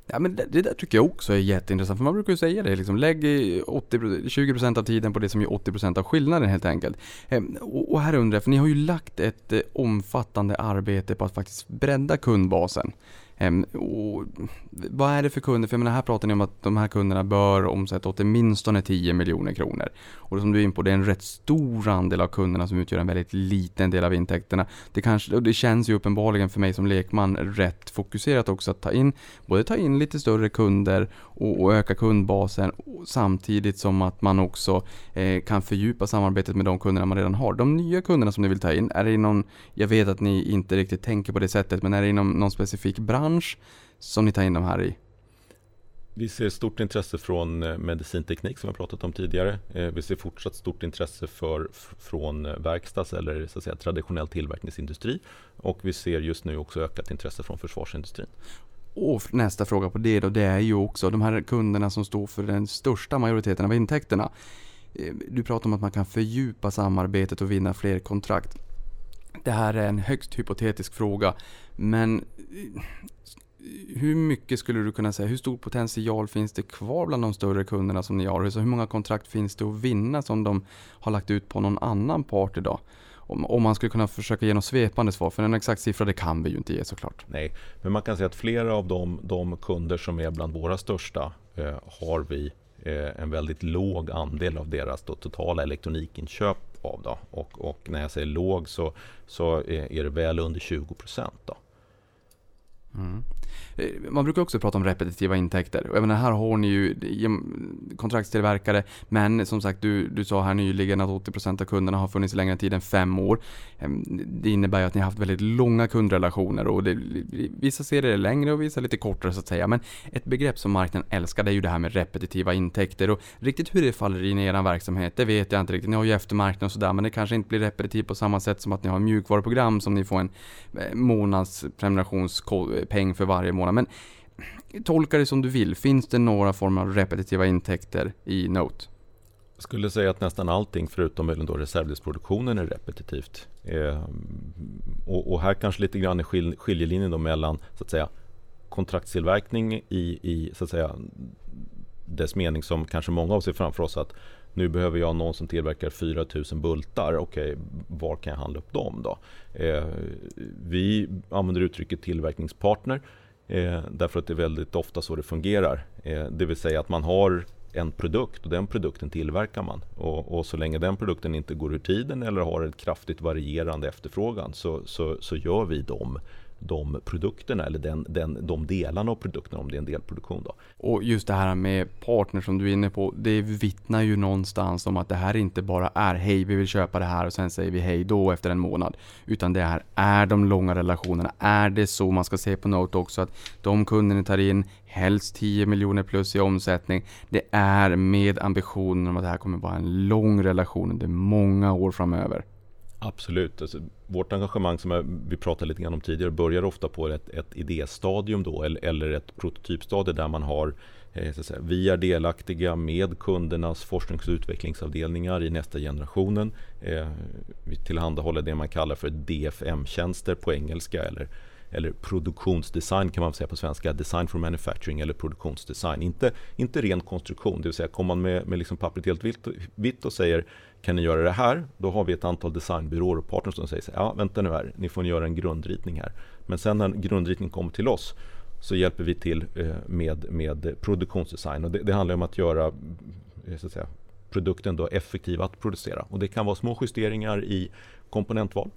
Ja, men det, det, där tycker jag också är jätteintressant, för man brukar ju säga det, liksom, lägg 80, 20% av tiden på det som gör 80% av skillnaden helt enkelt. Ehm, och, och här undrar jag, för ni har ju lagt ett eh, omfattande arbete på att faktiskt bredda kundbasen. Ehm, och vad är det för kunder? För jag menar, här pratar ni om att de här kunderna bör omsätta åtminstone 10 miljoner kronor. Och som du är in på, det är en rätt stor andel av kunderna som utgör en väldigt liten del av intäkterna. Det, kanske, och det känns ju uppenbarligen för mig som lekman rätt fokuserat också att ta in, både ta in lite större kunder och, och öka kundbasen samtidigt som att man också eh, kan fördjupa samarbetet med de kunderna man redan har. De nya kunderna som ni vill ta in, är det inom, jag vet att ni inte riktigt tänker på det sättet, men är det inom någon specifik bransch som ni tar in de här i? Vi ser stort intresse från eh, medicinteknik som jag pratat om tidigare. Eh, vi ser fortsatt stort intresse för, från eh, verkstads eller så att säga, traditionell tillverkningsindustri. Och vi ser just nu också ökat intresse från försvarsindustrin. Och nästa fråga på det då, det är ju också de här kunderna som står för den största majoriteten av intäkterna. Du pratar om att man kan fördjupa samarbetet och vinna fler kontrakt. Det här är en högst hypotetisk fråga, men hur mycket skulle du kunna säga, hur stor potential finns det kvar bland de större kunderna som ni har? Så hur många kontrakt finns det att vinna som de har lagt ut på någon annan part idag? Om, om man skulle kunna försöka ge något svepande svar, för en exakt siffra det kan vi ju inte ge såklart. Nej, men man kan säga att flera av de, de kunder som är bland våra största eh, har vi eh, en väldigt låg andel av deras då, totala elektronikinköp av. Då. Och, och, när jag säger låg så, så eh, är det väl under 20 procent. Mm. Eh, man brukar också prata om repetitiva intäkter. Och menar, här har ni ju kontraktstillverkare, men som sagt, du, du sa här nyligen att 80% av kunderna har funnits längre tid än fem år. Ehm, det innebär ju att ni har haft väldigt långa kundrelationer och det, vissa serier är längre och vissa lite kortare så att säga. Men ett begrepp som marknaden älskar det är ju det här med repetitiva intäkter och riktigt hur det faller in i er verksamhet, det vet jag inte riktigt. Ni har ju eftermarknad och sådär, men det kanske inte blir repetitivt på samma sätt som att ni har mjukvaruprogram som ni får en eh, månads prenumerationspeng eh, för varje månad. Men tolka det som du vill. Finns det några former av repetitiva intäkter i Note? Jag skulle säga att nästan allting förutom möjligen då reservdelsproduktionen är repetitivt. Eh, och, och, här kanske lite grann är skil, skiljelinjen då mellan så att säga kontraktstillverkning i, i så att säga dess mening som kanske många av oss ser framför oss att nu behöver jag någon som tillverkar 4000 bultar. Okej, okay, var kan jag handla upp dem då? Eh, vi använder uttrycket tillverkningspartner eh, därför att det är väldigt ofta så det fungerar. Eh, det vill säga att man har en produkt och den produkten tillverkar man. Och, och, så länge den produkten inte går ur tiden eller har en kraftigt varierande efterfrågan så, så, så gör vi dem de produkterna eller den, den, de delarna av produkterna om det är en delproduktion. Då. Och just det här med partner som du är inne på, det vittnar ju någonstans om att det här inte bara är hej vi vill köpa det här och sen säger vi hej då efter en månad. Utan det här är de långa relationerna. Är det så man ska se på Note också att de kunderna tar in helst 10 miljoner plus i omsättning. Det är med ambitionen om att det här kommer vara en lång relation under många år framöver. Absolut. Alltså, vårt engagemang som vi pratade lite grann om tidigare börjar ofta på ett, ett idéstadium då, eller, eller ett prototypstadie där man har eh, så att säga, vi är delaktiga med kundernas forsknings och utvecklingsavdelningar i nästa generationen. Eh, vi tillhandahåller det man kallar för DFM-tjänster på engelska eller eller produktionsdesign kan man säga på svenska, design for manufacturing eller produktionsdesign. Inte, inte ren konstruktion, det vill säga kommer man med, med liksom pappret helt vitt, vitt och säger kan ni göra det här? Då har vi ett antal designbyråer och partners som säger så ja vänta nu här, ni får göra en grundritning här. Men sen när grundritningen kommer till oss så hjälper vi till eh, med, med produktionsdesign och det, det handlar om att göra eh, så att säga, produkten då effektiv att producera. Och det kan vara små justeringar i komponentval.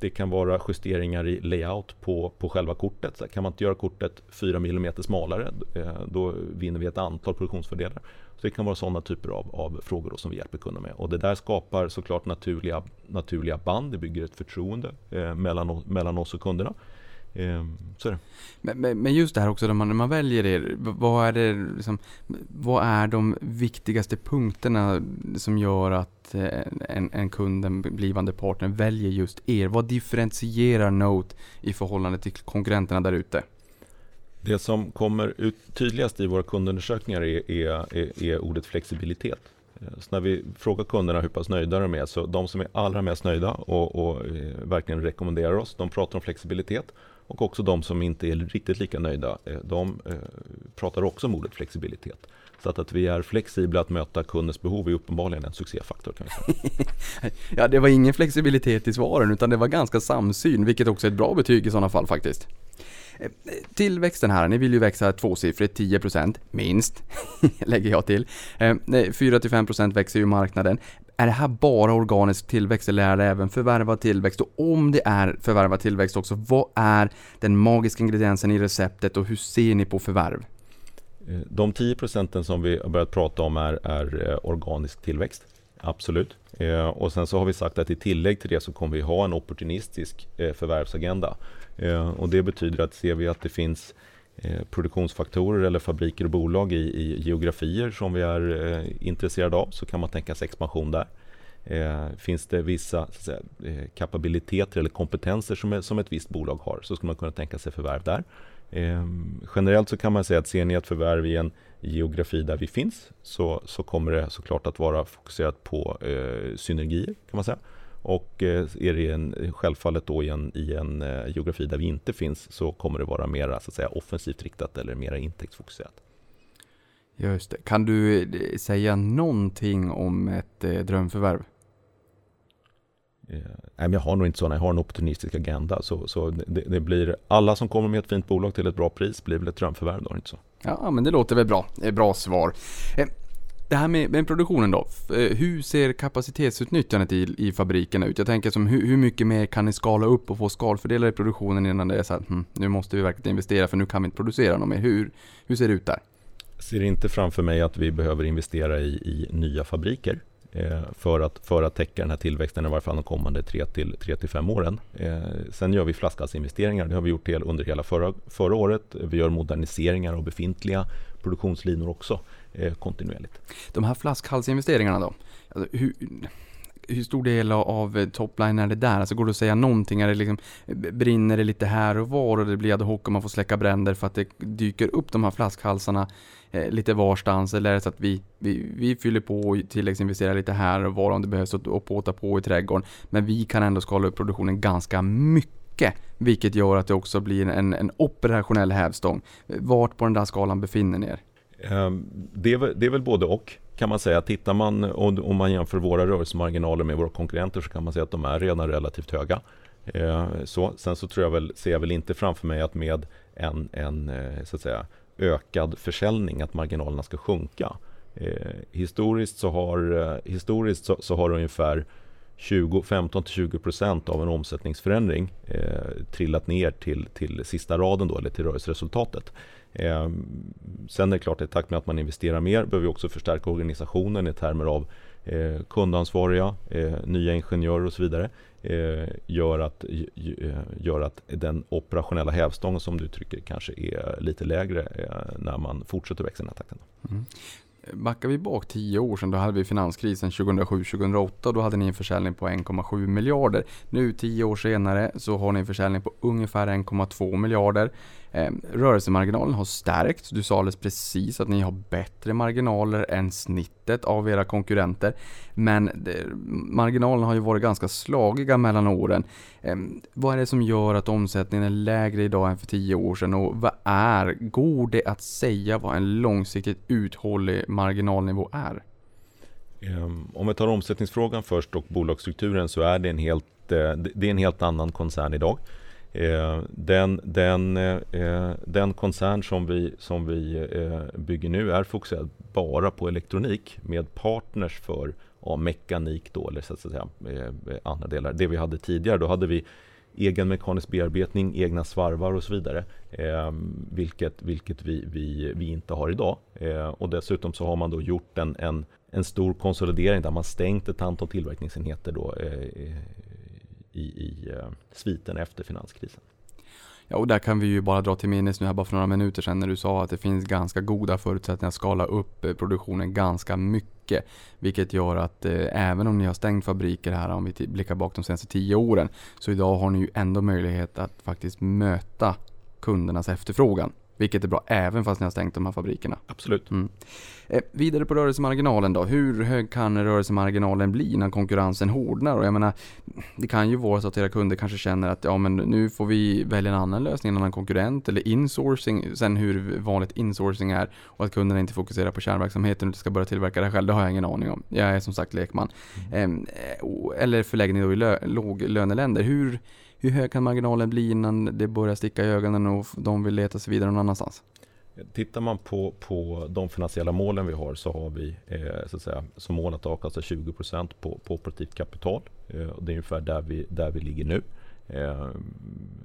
Det kan vara justeringar i layout på, på själva kortet. Så kan man inte göra kortet 4 mm smalare, eh, då vinner vi ett antal produktionsfördelar. Så det kan vara sådana typer av, av frågor som vi hjälper kunder med. Och det där skapar såklart naturliga, naturliga band. Det bygger ett förtroende eh, mellan, mellan oss och kunderna. Eh, så är det. Men, men, just det här också, när man, när man väljer er, vad är, det, liksom, vad är de viktigaste punkterna som gör att eh, en, en kund, en blivande partner, väljer just er? Vad differentierar Note i förhållande till konkurrenterna där ute? Det som kommer ut tydligast i våra kundundersökningar är, är, är, är ordet flexibilitet. Så när vi frågar kunderna hur pass nöjda de är, så de som är allra mest nöjda och, och eh, verkligen rekommenderar oss, de pratar om flexibilitet. Och också de som inte är riktigt lika nöjda, eh, de eh, pratar också om ordet flexibilitet. Så att, att vi är flexibla att möta kundens behov är uppenbarligen en succéfaktor kan vi säga. ja, det var ingen flexibilitet i svaren utan det var ganska samsyn, vilket också är ett bra betyg i sådana fall faktiskt. Eh, tillväxten här, ni vill ju växa tvåsiffrigt, 10% minst, lägger jag till. 4-5% växer ju marknaden. Är det här bara organisk tillväxt eller är det även förvärvad tillväxt? Och om det är förvärvad tillväxt också, vad är den magiska ingrediensen i receptet och hur ser ni på förvärv? Eh, de 10 procenten som vi har börjat prata om är, är eh, organisk tillväxt. Absolut. Eh, och sen så har vi sagt att i tillägg till det så kommer vi ha en opportunistisk eh, förvärvsagenda. och det betyder att ser vi att det finns Eh, produktionsfaktorer eller fabriker och bolag i, i geografier som vi är eh, intresserade av så kan man tänka sig expansion där. Eh, finns det vissa säga, eh, kapabiliteter eller kompetenser som, är, som ett visst bolag har så skulle man kunna tänka sig förvärv där. Eh, generellt så kan man säga att ser ni ett förvärv i en geografi där vi finns så, så kommer det såklart att vara fokuserat på eh, synergier kan man säga. Och eh, är det en, självfallet då i en, i en eh, geografi där vi inte finns så kommer det vara mer så att säga, offensivt riktat eller mer intäktsfokuserat. Just det. Kan du eh, säga någonting om ett eh, drömförvärv? Eh, jag har nog inte sådana, jag har en opportunistisk agenda. Så, så det, det, blir, alla som kommer med ett fint bolag till ett bra pris blir väl ett drömförvärv då, inte så? Ja, men det låter väl bra. Bra svar. Det här med, med produktionen då. Eh, hur ser kapacitetsutnyttjandet i, i fabrikerna ut? Jag tänker som hur, hur, mycket mer kan ni skala upp och få skalfördelar i produktionen innan det är så att hm, nu måste vi verkligen investera för nu kan vi inte producera något mer. Hur, hur ser det ut där? Jag ser inte framför mig att vi behöver investera i, i nya fabriker eh, för, att, för att täcka den här tillväxten i varje fall de kommande 3-5 åren. Eh, sen gör vi flaskhalsinvesteringar. Det har vi gjort under hela förra, förra året. Vi gör moderniseringar av befintliga produktionslinor också Eh, kontinuerligt. De här flaskhalsinvesteringarna då? Alltså, hur, hur stor del av topline är det där? Alltså går det att säga någonting? Är det liksom, brinner det lite här och var och det blir ad hoc och man får släcka bränder för att det dyker upp de här flaskhalsarna eh, lite varstans? Eller är det så att vi, vi, vi fyller på och tilläggsinvesterar lite här och var om det behövs och, och påta på i trädgården. Men vi kan ändå skala upp produktionen ganska mycket. Vilket gör att det också blir en, en operationell hävstång. Vart på den där skalan befinner ni er? Ehm, det är, det är väl både och kan man säga. Tittar man, om man jämför våra rörelsemarginaler med våra konkurrenter så kan man säga att de är redan relativt höga. Ehm, så, sen så tror jag väl, ser jag väl inte framför mig att med en, en eh, så att säga, ökad försäljning att marginalerna ska sjunka. Ehm, historiskt så har, eh, historiskt så, så har ungefär 15-20% av en omsättningsförändring eh, trillat ner till, till sista raden då, eller till rörelseresultatet. Eh, sen är det klart i takt med att man investerar mer behöver vi också förstärka organisationen i termer av eh, kundansvariga, eh, nya ingenjörer och så vidare. Eh, gör, att, eh, gör att den operationella hävstången som du tycker kanske är lite lägre eh, när man fortsätter växa i den här takten. Mm. Backar vi bak 10 år sedan, då hade vi finanskrisen 2007-2008. Då hade ni en försäljning på 1,7 miljarder. Nu 10 år senare så har ni en försäljning på ungefär 1,2 miljarder. Ehm, rörelsemarginalen har stärkts. Du sa alldeles precis att ni har bättre marginaler än snittet av era konkurrenter. Men marginalerna har ju varit ganska slagiga mellan åren. Ehm, vad är det som gör att omsättningen är lägre idag än för 10 år sedan och vad är, går det att säga vad en långsiktigt uthållig marginalnivå är? Ehm, om vi tar omsättningsfrågan först och bolagsstrukturen så är det en helt, eh, det är en helt annan koncern idag. Eh, den, den, eh, eh, den koncern som vi, som vi eh, bygger nu är fokuserad bara på elektronik med partners för ja, mekanik då, eller så att säga, eh, andra delar. Det vi hade tidigare, då hade vi egen mekanisk bearbetning, egna svarvar och så vidare. Eh, vilket vilket vi, vi, vi inte har idag. Eh, och dessutom så har man då gjort en, en, en stor konsolidering där man stängt ett antal tillverkningsenheter då, eh, eh i, i eh, sviten efter finanskrisen. Ja, och där kan vi ju bara dra till minnes nu här bara för några minuter sedan när du sa att det finns ganska goda förutsättningar att skala upp eh, produktionen ganska mycket. Vilket gör att eh, även om ni har stängt fabriker här, om vi blickar bak de senaste tio åren, så idag har ni ju ändå möjlighet att faktiskt möta kundernas efterfrågan. Vilket är bra även fast ni har stängt de här fabrikerna. Absolut. Mm. Eh, vidare på rörelsemarginalen då. Hur hög kan rörelsemarginalen bli när konkurrensen hårdnar? Och jag menar, det kan ju vara så att era kunder kanske känner att ja, men nu får vi välja en annan lösning, en annan konkurrent eller insourcing. Sen hur vanligt insourcing är och att kunderna inte fokuserar på kärnverksamheten utan ska börja tillverka det själv. Det har jag ingen aning om. Jag är som sagt lekman. Mm. Eh, eller förläggning då i lö låglöneländer. Hur hur hög kan marginalen bli innan det börjar sticka i ögonen och de vill leta sig vidare någon annanstans? Tittar man på, på de finansiella målen vi har så har vi eh, så att säga, som mål att avkasta 20 på, på operativt kapital. Eh, och det är ungefär där vi, där vi ligger nu. Eh,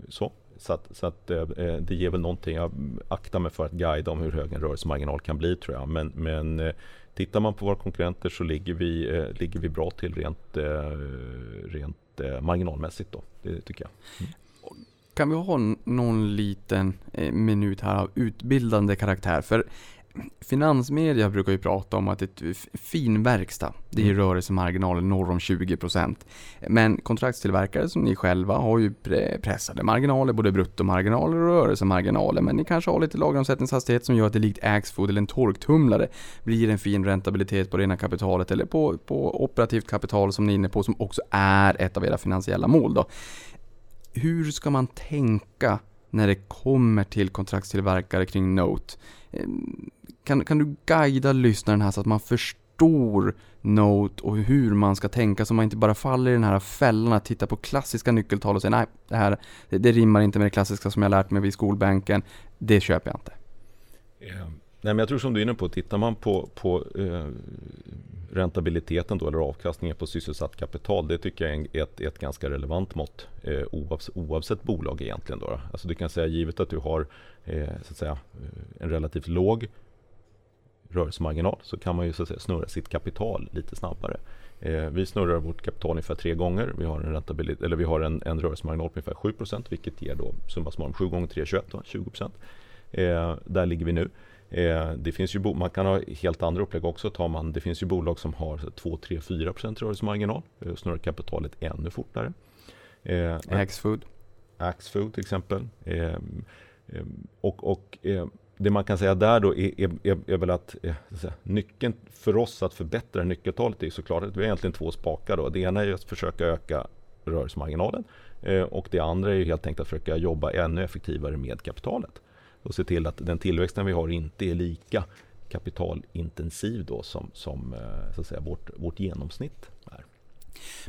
så så, att, så att, eh, eh, det ger väl någonting. Jag aktar mig för att guida om hur hög en rörelsemarginal kan bli tror jag. Men, men eh, tittar man på våra konkurrenter så ligger vi, eh, ligger vi bra till rent, eh, rent eh, marginalmässigt då. Det tycker jag. Mm. Kan vi ha någon liten eh, minut här av utbildande karaktär? För finansmedia brukar ju prata om att ett fin verkstad, det är Mm. rörelsemarginaler norr om 20%. Men kontraktstillverkare som ni själva har ju pre- pressade marginaler, både bruttomarginaler och rörelsemarginaler. Men ni kanske har lite lageromsättningshastighet som gör att det likt Axfood eller en torktumlare blir en fin räntabilitet på det ena kapitalet eller på, på operativt kapital som ni är inne på som också är ett av era finansiella mål då. Hur ska man tänka när det kommer till kontraktstillverkare kring Note? Kan, kan du guida lyssnaren här så att man förstår Note och hur man ska tänka så man inte bara faller i den här fällan att titta på klassiska nyckeltal och säga nej, det här det, det rimmar inte med det klassiska som jag lärt mig vid skolbänken. Det köper jag inte. Yeah. Nej, men jag tror som du är inne på, tittar man på, på eh, räntabiliteten då, eller avkastningen på sysselsatt kapital, det tycker jag är ett, ett ganska relevant mått eh, oavsett, oavsett bolag egentligen. Då. Alltså du kan säga givet att du har eh, så att säga, eh, en relativt låg rörelsemarginal så kan man ju så att säga, snurra sitt kapital lite snabbare. Eh, vi snurrar vårt kapital ungefär tre gånger. Vi har en, eller vi har en, en rörelsemarginal på ungefär 7% vilket ger då summa summarum 7 gånger 3 21, då, 20 eh, Där ligger vi nu. Eh, det finns ju man kan ha helt andra upplägg också. Tar man, det finns ju bolag som har så 2, 3, 4 rörelsemarginal eh, snurrar kapitalet ännu fortare. Eh, Axfood. Axfood till exempel. Och och det man kan säga där då är, är, är, väl att, säga, nyckeln för oss att förbättra nyckeltalet är såklart att vi har egentligen två spakar. Då. Det ena är att försöka öka rörelsemarginalen och det andra är ju helt enkelt att försöka jobba ännu effektivare med kapitalet och se till att den tillväxten vi har inte är lika kapitalintensiv då som, som eh, så att säga, vårt, vårt genomsnitt är.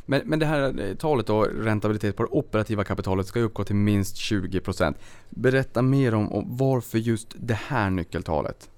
Men, men det här eh, talet då, räntabilitet på det operativa kapitalet ska ju uppgå till minst 20%. Berätta mer om, om varför just det här nyckeltalet.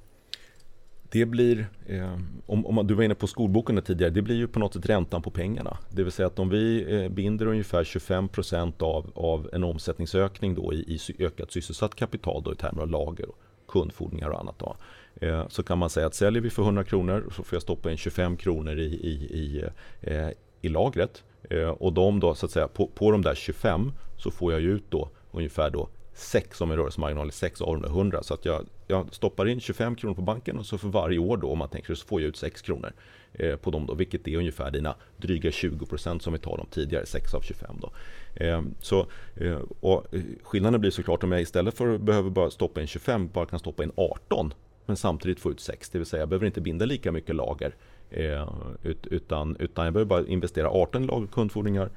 Det blir, eh, om, om du var inne på skolboken tidigare, det blir ju på något sätt räntan på pengarna. Det vill säga att om vi eh, binder ungefär 25% av, av en omsättningsökning då i, i ökat sysselsatt kapital då i termer av lager, och kundfordringar och annat. Då, eh, så kan man säga att säljer vi för 100 kronor så får jag stoppa in 25 kronor i, i, i, eh, i lagret. Eh, och de då så att säga på, på de där 25 så får jag ut då ungefär då 6 om en rörelsemarginal är 6 av de 100. Så att jag, jag stoppar in 25 kronor på banken och så för varje år då om man tänker så får jag ut 6 kronor eh, på dem då. Vilket är ungefär dina dryga 20 procent som vi talade om tidigare, 6 av 25 då. Eh, så, eh, och eh, skillnaden blir såklart om jag istället för att behöva bara stoppa in 25 bara kan stoppa in 18 men samtidigt få ut 6. Det vill säga jag behöver inte binda lika mycket lager eh, utan, utan jag behöver bara investera 18 i lager kundfordringar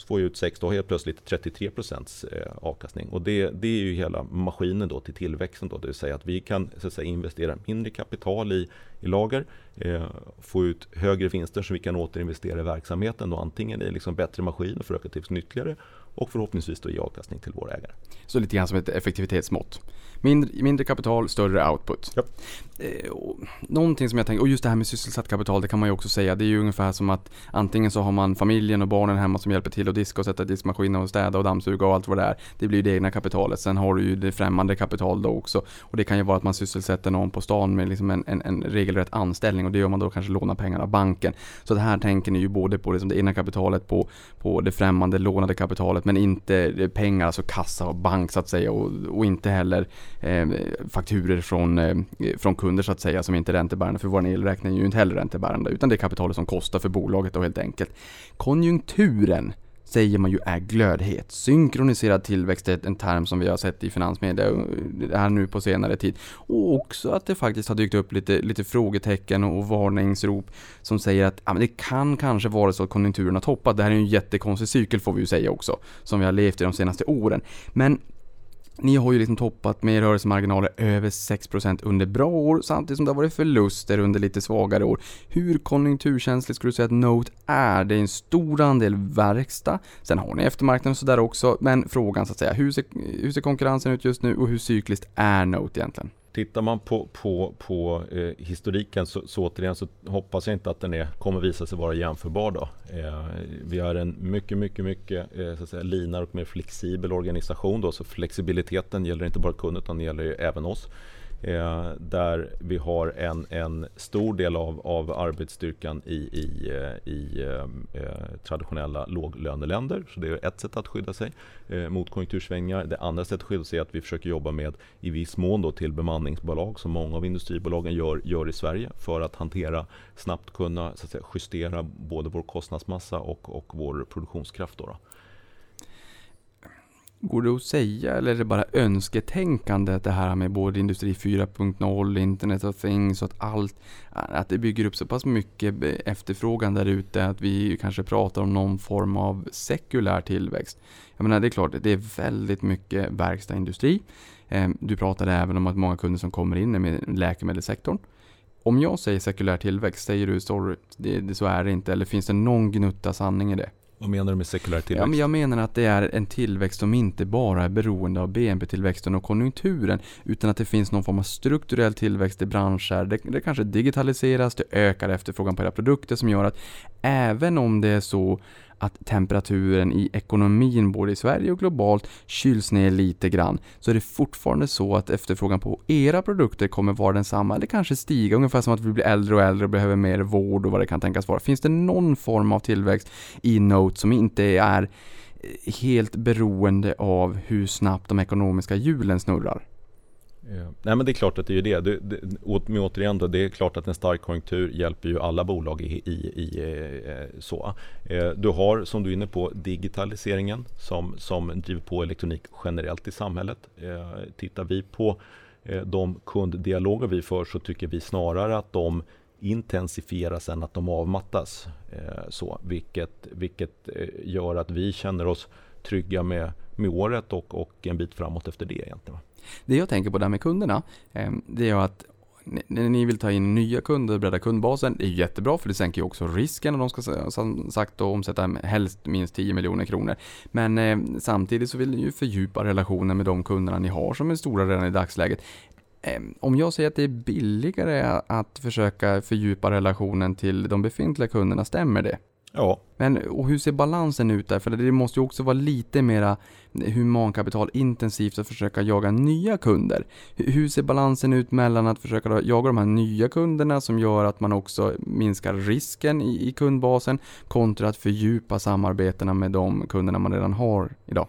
så får jag ut 6, då har jag plötsligt 33 procents eh, avkastning. Och det, det är ju hela maskinen då till tillväxten. Då, det vill säga att vi kan så att säga, investera mindre kapital i, i lager, eh, få ut högre vinster som vi kan återinvestera i verksamheten. Och antingen i liksom bättre maskiner för att öka tillväxten ytterligare och förhoppningsvis då ge avkastning till våra ägare. Så lite grann som ett effektivitetsmått. Mindre, mindre kapital, större output. Ja. Eh, någonting som jag tänker, och just det här med sysselsatt kapital, det kan man ju också säga, det är ju ungefär som att antingen så har man familjen och barnen hemma som hjälper till att diska och sätta diskmaskinen och städa och dammsuga och allt vad det är. Det blir ju det egna kapitalet. Sen har du ju det främmande kapital då också. Och det kan ju vara att man sysselsätter någon på stan med liksom en, en, en regelrätt anställning och det gör man då kanske lånar pengar av banken. Så det här tänker ni ju både på liksom det egna kapitalet, på, på det främmande lånade kapitalet, men inte pengar, alltså kassa och bank så att säga och, och inte heller eh, fakturer från, eh, från kunder så att säga som inte är räntebärande för vår elräkning är ju inte heller räntebärande utan det är kapitalet som kostar för bolaget då helt enkelt. Konjunkturen säger man ju är glödhet. Synkroniserad tillväxt är en term som vi har sett i finansmedia eh, här nu på senare tid. Och också att det faktiskt har dykt upp lite, lite frågetecken och varningsrop som säger att ja, men det kan kanske vara så att konjunkturen har toppat. Det här är ju en jättekonstig cykel får vi ju säga också, som vi har levt i de senaste åren. Men ni har ju liksom toppat med rörelsemarginaler över 6% under bra år samtidigt som det har varit förluster under lite svagare år. Hur konjunkturkänsligt skulle du säga att Note är? Det är en stor andel verkstad. Sen har ni eftermarknaden och sådär också. Men frågan så att säga, hur ser, hur ser konkurrensen ut just nu och hur cykliskt är Note egentligen? Tittar man på, på, på eh, historiken så, så återigen så hoppas jag inte att den är, kommer visa sig vara jämförbar. Då. Eh, vi har en mycket, mycket, mycket eh, så att säga, linare och mer flexibel organisation. Då, så flexibiliteten gäller inte bara kunden utan det gäller ju även oss. Eh, där vi har en, en stor del av, av arbetsstyrkan i, i, eh, i eh, eh, traditionella låglöneländer. Så det är ett sätt att skydda sig eh, mot konjunktursvängningar. Det andra sättet att skydda sig är att vi försöker jobba med i viss mån då till bemanningsbolag som många av industribolagen gör, gör i Sverige för att hantera, snabbt kunna så att säga, justera både vår kostnadsmassa och, och vår produktionskraft. Då, då. Går det att säga eller är det bara önsketänkande det här med både Industri 4.0, Internet of Things och att allt, att det bygger upp så pass mycket efterfrågan där ute att vi kanske pratar om någon form av sekulär tillväxt. Jag menar det är klart, det är väldigt mycket verkstadsindustri. Ehm, du pratade även om att många kunder som kommer in är med läkemedelssektorn. Om jag säger sekulär tillväxt, säger du sorry, det, så är det inte eller finns det någon gnutta sanning i det? Vad menar du med sekulär tillväxt? Ja, men jag menar att det är en tillväxt som inte bara är beroende av BNP-tillväxten och konjunkturen utan att det finns någon form av strukturell tillväxt i branscher. Det, det kanske digitaliseras, det ökar efterfrågan på era produkter som gör att även om det är så att temperaturen i ekonomin både i Sverige och globalt kyls ner lite grann så är det fortfarande så att efterfrågan på era produkter kommer vara densamma eller kanske stiga ungefär som att vi blir äldre och äldre och behöver mer vård och vad det kan tänkas vara. Finns det någon form av tillväxt i Note som inte är eh, helt beroende av hur snabbt de ekonomiska hjulen snurrar? Nej men det är klart att det är det. det, det med återigen då, det är klart att en stark konjunktur hjälper ju alla bolag i, i, i eh, så. Eh, du har som du är inne på digitaliseringen som, som driver på elektronik generellt i samhället. Eh, tittar vi på de kunddialoger vi för så tycker vi snarare att de intensifieras än att de avmattas. Så, vilket, vilket gör att vi känner oss trygga med, med året och, och en bit framåt efter det egentligen. Det jag tänker på där med kunderna, ehm, det är att när ni vill ta in nya kunder och bredda kundbasen, det är jättebra för det sänker ju också risken om de ska som sagt då omsätta helst minst 10 miljoner kronor. Men eh, samtidigt så vill ni ju fördjupa relationen med de kunderna ni har som är stora redan i dagsläget. Eh, om jag säger att det är billigare att försöka fördjupa relationen till de befintliga kunderna, stämmer det? Ja. Men och hur ser balansen ut där? För det måste ju också vara lite mera humankapitalintensivt att försöka jaga nya kunder. Hur ser balansen ut mellan att försöka jaga de här nya kunderna som gör att man också minskar risken i, i kundbasen kontra att fördjupa samarbetena med de kunderna man redan har idag?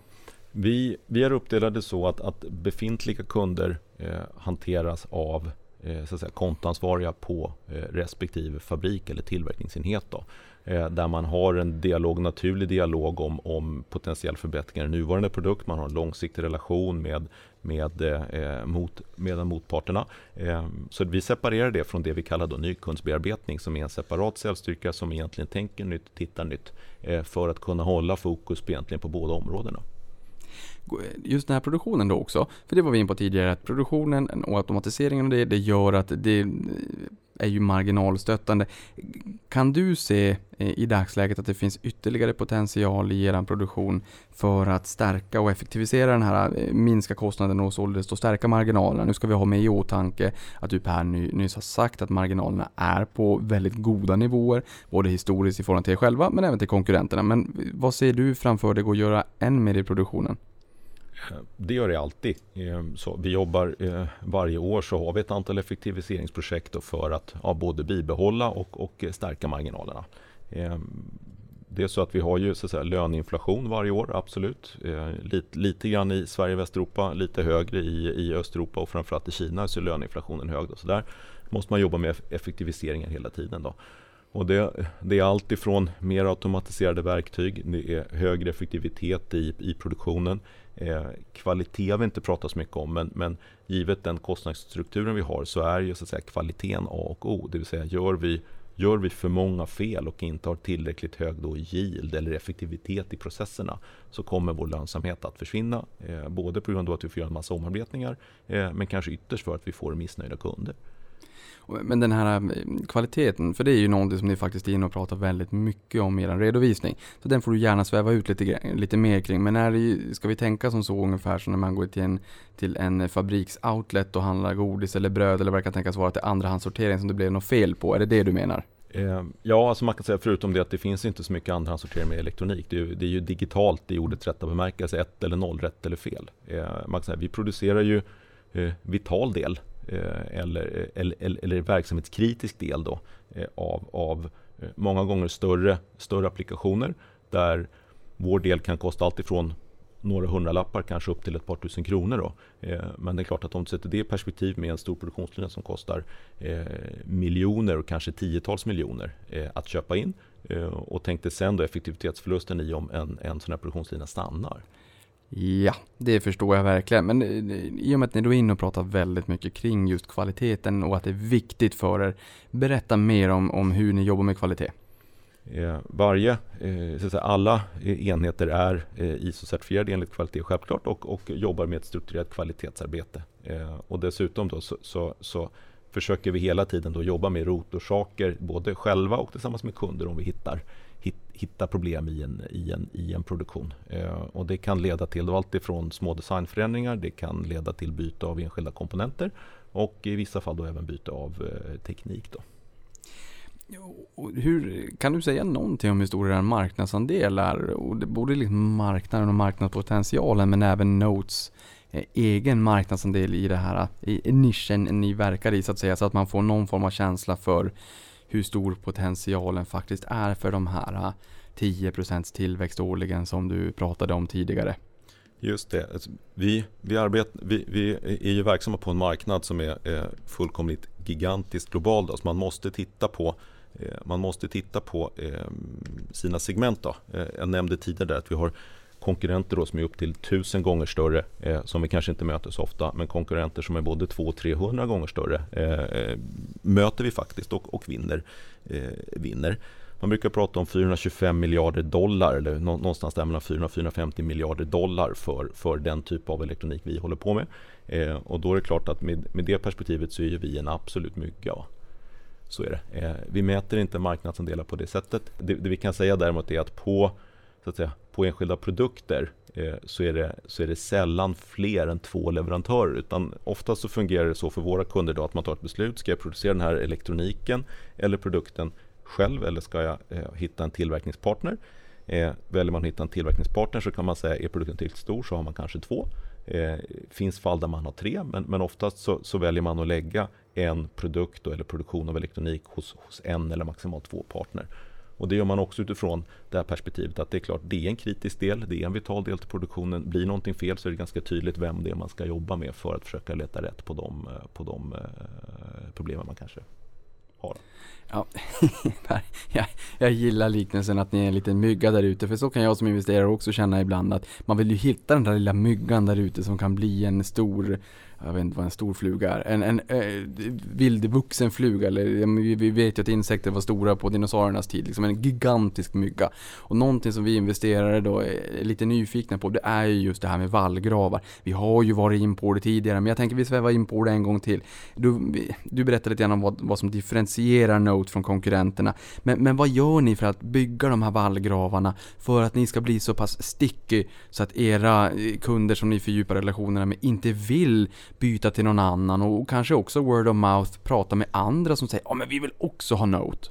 Vi, vi är uppdelade så att, att befintliga kunder eh, hanteras av eh, så att säga, kontansvariga på eh, respektive fabrik eller tillverkningsenhet. Då. Eh, där man har en dialog, naturlig dialog om, om potentiell förbättringar i nuvarande produkt. Man har en långsiktig relation med, med, eh, eh mot, med motparterna. Eh, så vi separerar det från det vi kallar då nykundsbearbetning som är en separat säljstyrka som egentligen tänker nytt, tittar nytt eh, för att kunna hålla fokus på, egentligen på båda områdena just den här produktionen då också, för det var vi in på tidigare, att produktionen och automatiseringen och det, det gör att det är ju marginalstöttande. Kan du se eh, i dagsläget att det finns ytterligare potential i er produktion för att stärka och effektivisera den här, eh, minska kostnaden och således då stärka marginalerna? Nu ska vi ha med i åtanke att du Per nyss har sagt att marginalerna är på väldigt goda nivåer, både historiskt i förhållande till er själva men även till konkurrenterna. Men vad ser du framför dig att göra än mer i produktionen? Eh, det gör det alltid. Eh, så vi jobbar eh, varje år så har vi ett antal effektiviseringsprojekt för att ja, både bibehålla och, och stärka marginalerna. Det är så att vi har ju så att säga, löneinflation varje år, absolut. Lite, lite grann i Sverige och Västeuropa, lite högre i, i Östeuropa och framförallt i Kina så är löneinflationen hög. Då. Så där måste man jobba med effektiviseringar hela tiden. Då. Och det, det, är allt ifrån mer automatiserade verktyg, det är högre effektivitet i, i produktionen. Eh, kvalitet har vi inte pratat så mycket om, men, men givet den kostnadsstrukturen vi har så är ju så att säga kvaliteten A och O. Det vill säga gör vi, gör vi för många fel och inte har tillräckligt hög då yield eller effektivitet i processerna så kommer vår lönsamhet att försvinna. Eh, både på grund av att vi får göra en massa omarbetningar eh, men kanske ytterst för att vi får missnöjda kunder. Men den här eh, kvaliteten, för det är ju någonting som ni faktiskt är inne och pratar väldigt mycket om i er redovisning. Så den får du gärna sväva ut lite, lite mer kring. Men är ska vi tänka som så ungefär som när man går till en, till en fabriksoutlet och handlar godis eller bröd eller vad det kan tänkas vara till andrahandssortering som det blev något fel på? Är det det du menar? Eh, ja, alltså man kan säga förutom det att det finns inte så mycket andrahandssortering med elektronik. Det är, ju, det är ju digitalt i ordets rätta bemärkelse, ett eller noll, rätt eller fel. Eh, man kan säga, vi producerar ju vital del Eh, eller, eller, eller verksamhetskritisk del då, eh, av, av eh, många gånger större, större applikationer där vår del kan kosta allt ifrån några hundralappar, kanske upp till ett par tusen kronor. Då. Eh, men det är klart att om du sätter det i perspektiv med en stor produktionslina som kostar eh, miljoner och kanske tiotals miljoner eh, att köpa in och tänkte sen då effektivitetsförlusten i om en, en sån här produktionslina stannar. Ja, det förstår jag verkligen. Men eh, i och med att ni då är inne och pratar väldigt mycket kring just kvaliteten och att det är viktigt för er. Berätta mer om, om hur ni jobbar med kvalitet. Varje, eh, så att säga, alla eh, enheter är ISO-certifierade enligt kvalitet självklart och, och jobbar med ett strukturerat kvalitetsarbete. Och dessutom då så, så, så försöker vi hela tiden då jobba med rotorsaker både själva och tillsammans med kunder om vi hittar, hitta problem i en, i en, i en produktion. Eh, och det kan leda till allt ifrån små designförändringar, det kan leda till byte av enskilda komponenter och i vissa fall då även byte av eh, teknik. Då. Hur, kan du säga någonting om hur stor er marknadsandel är? Och det både liksom marknaden och marknadspotentialen men även Notes eh, egen marknadsandel i det här i nischen ni verkar i så att säga. Så att man får någon form av känsla för hur stor potentialen faktiskt är för de här äh, 10% tillväxt årligen som du pratade om tidigare. Just det. Alltså, vi, vi, arbet, vi, vi är ju verksamma på en marknad som är, är fullkomligt gigantiskt global. Då. Så man måste titta på eh, man måste titta på ehm, sina segment. Då. Eh, jag nämnde tidigare att vi har konkurrenter då som är upp till tusen gånger större eh, som vi kanske inte möter så ofta men konkurrenter som är både 200-300 gånger större eh, eh, möter vi faktiskt och, och vinner, vinner. Man brukar prata om 425 miljarder dollar eller någonstans där mellan 400-450 miljarder dollar för, för den typ av elektronik vi håller på med. och då är det klart att med, med det perspektivet så är vi en absolut mygga. Så är det. Eh, vi mäter inte marknadsandelar på det sättet. Det, det, vi kan säga däremot är att på, så att säga, på enskilda produkter eh, så, är det, så är det sällan fler än två leverantörer. Utan oftast så fungerar det så för våra kunder då att man tar ett beslut. Ska jag producera den här elektroniken eller produkten själv eller ska jag eh, hitta en tillverkningspartner? Eh, väljer man att hitta en tillverkningspartner så kan man säga är produkten tillräckligt stor så har man kanske två. Eh, finns fall där man har tre men, men oftast så, så väljer man att lägga en produkt eller produktion av elektronik hos, hos en eller maximalt två partner. Och det gör man också utifrån det här perspektivet att det är klart, det är en kritisk del, det är en vital del till produktionen. Blir någonting fel så är det ganska tydligt vem det är man ska jobba med för att försöka leta rätt på de, eh, på de eh, problemen man kanske har. Ja, jag, jag gillar liknelsen att ni är en liten mygga där ute, för så kan jag som investerare också känna ibland att man vill ju hitta den där lilla myggan där ute som kan bli en stor jag vet inte vad en stor fluga är, en, en eh, vildvuxen fluga, eller vi vet ju att insekter var stora på dinosauriernas tid, liksom en gigantisk mygga. Och någonting som vi investerare då är lite nyfikna på, det är ju just det här med vallgravar. Vi har ju varit in på det tidigare, men jag tänker vi svävar in på det en gång till. Du, du berättade lite grann om vad, vad som differentierar Note från konkurrenterna. Men, men vad gör ni för att bygga de här vallgravarna för att ni ska bli så pass sticky så att era eh, kunder som ni fördjupar relationerna med inte vill byta till någon annan och kanske också word of mouth, prata med andra som säger ja men vi vill också ha Note.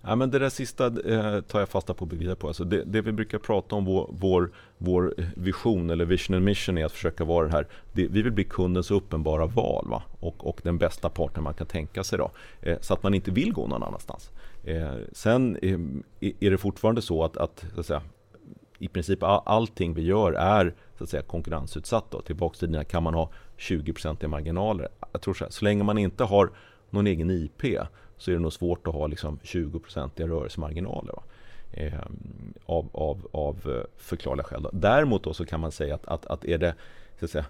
Ja, men det där sista eh, tar jag fasta på och bygger på. Alltså det, det, vi brukar prata om, vår, vår, vår, vision eller vision and mission är att försöka vara det här. Det, vi vill bli kundens uppenbara val va? Och, och den bästa partner man kan tänka sig. Då, eh, så att man inte vill gå någon annanstans. Eh, sen eh, är det fortfarande så att, att, så att säga, i princip allting vi gör är så att säga, konkurrensutsatt. Då. Tillbaka till dina, kan man ha 20% i marginaler? Jag tror så, här, så länge man inte har någon egen IP så är det nog svårt att ha liksom 20% i rörelsemarginaler. Eh, av, av, av eh, förklarliga skäl. Då. Däremot då så kan man säga att, att, att är det, så att säga,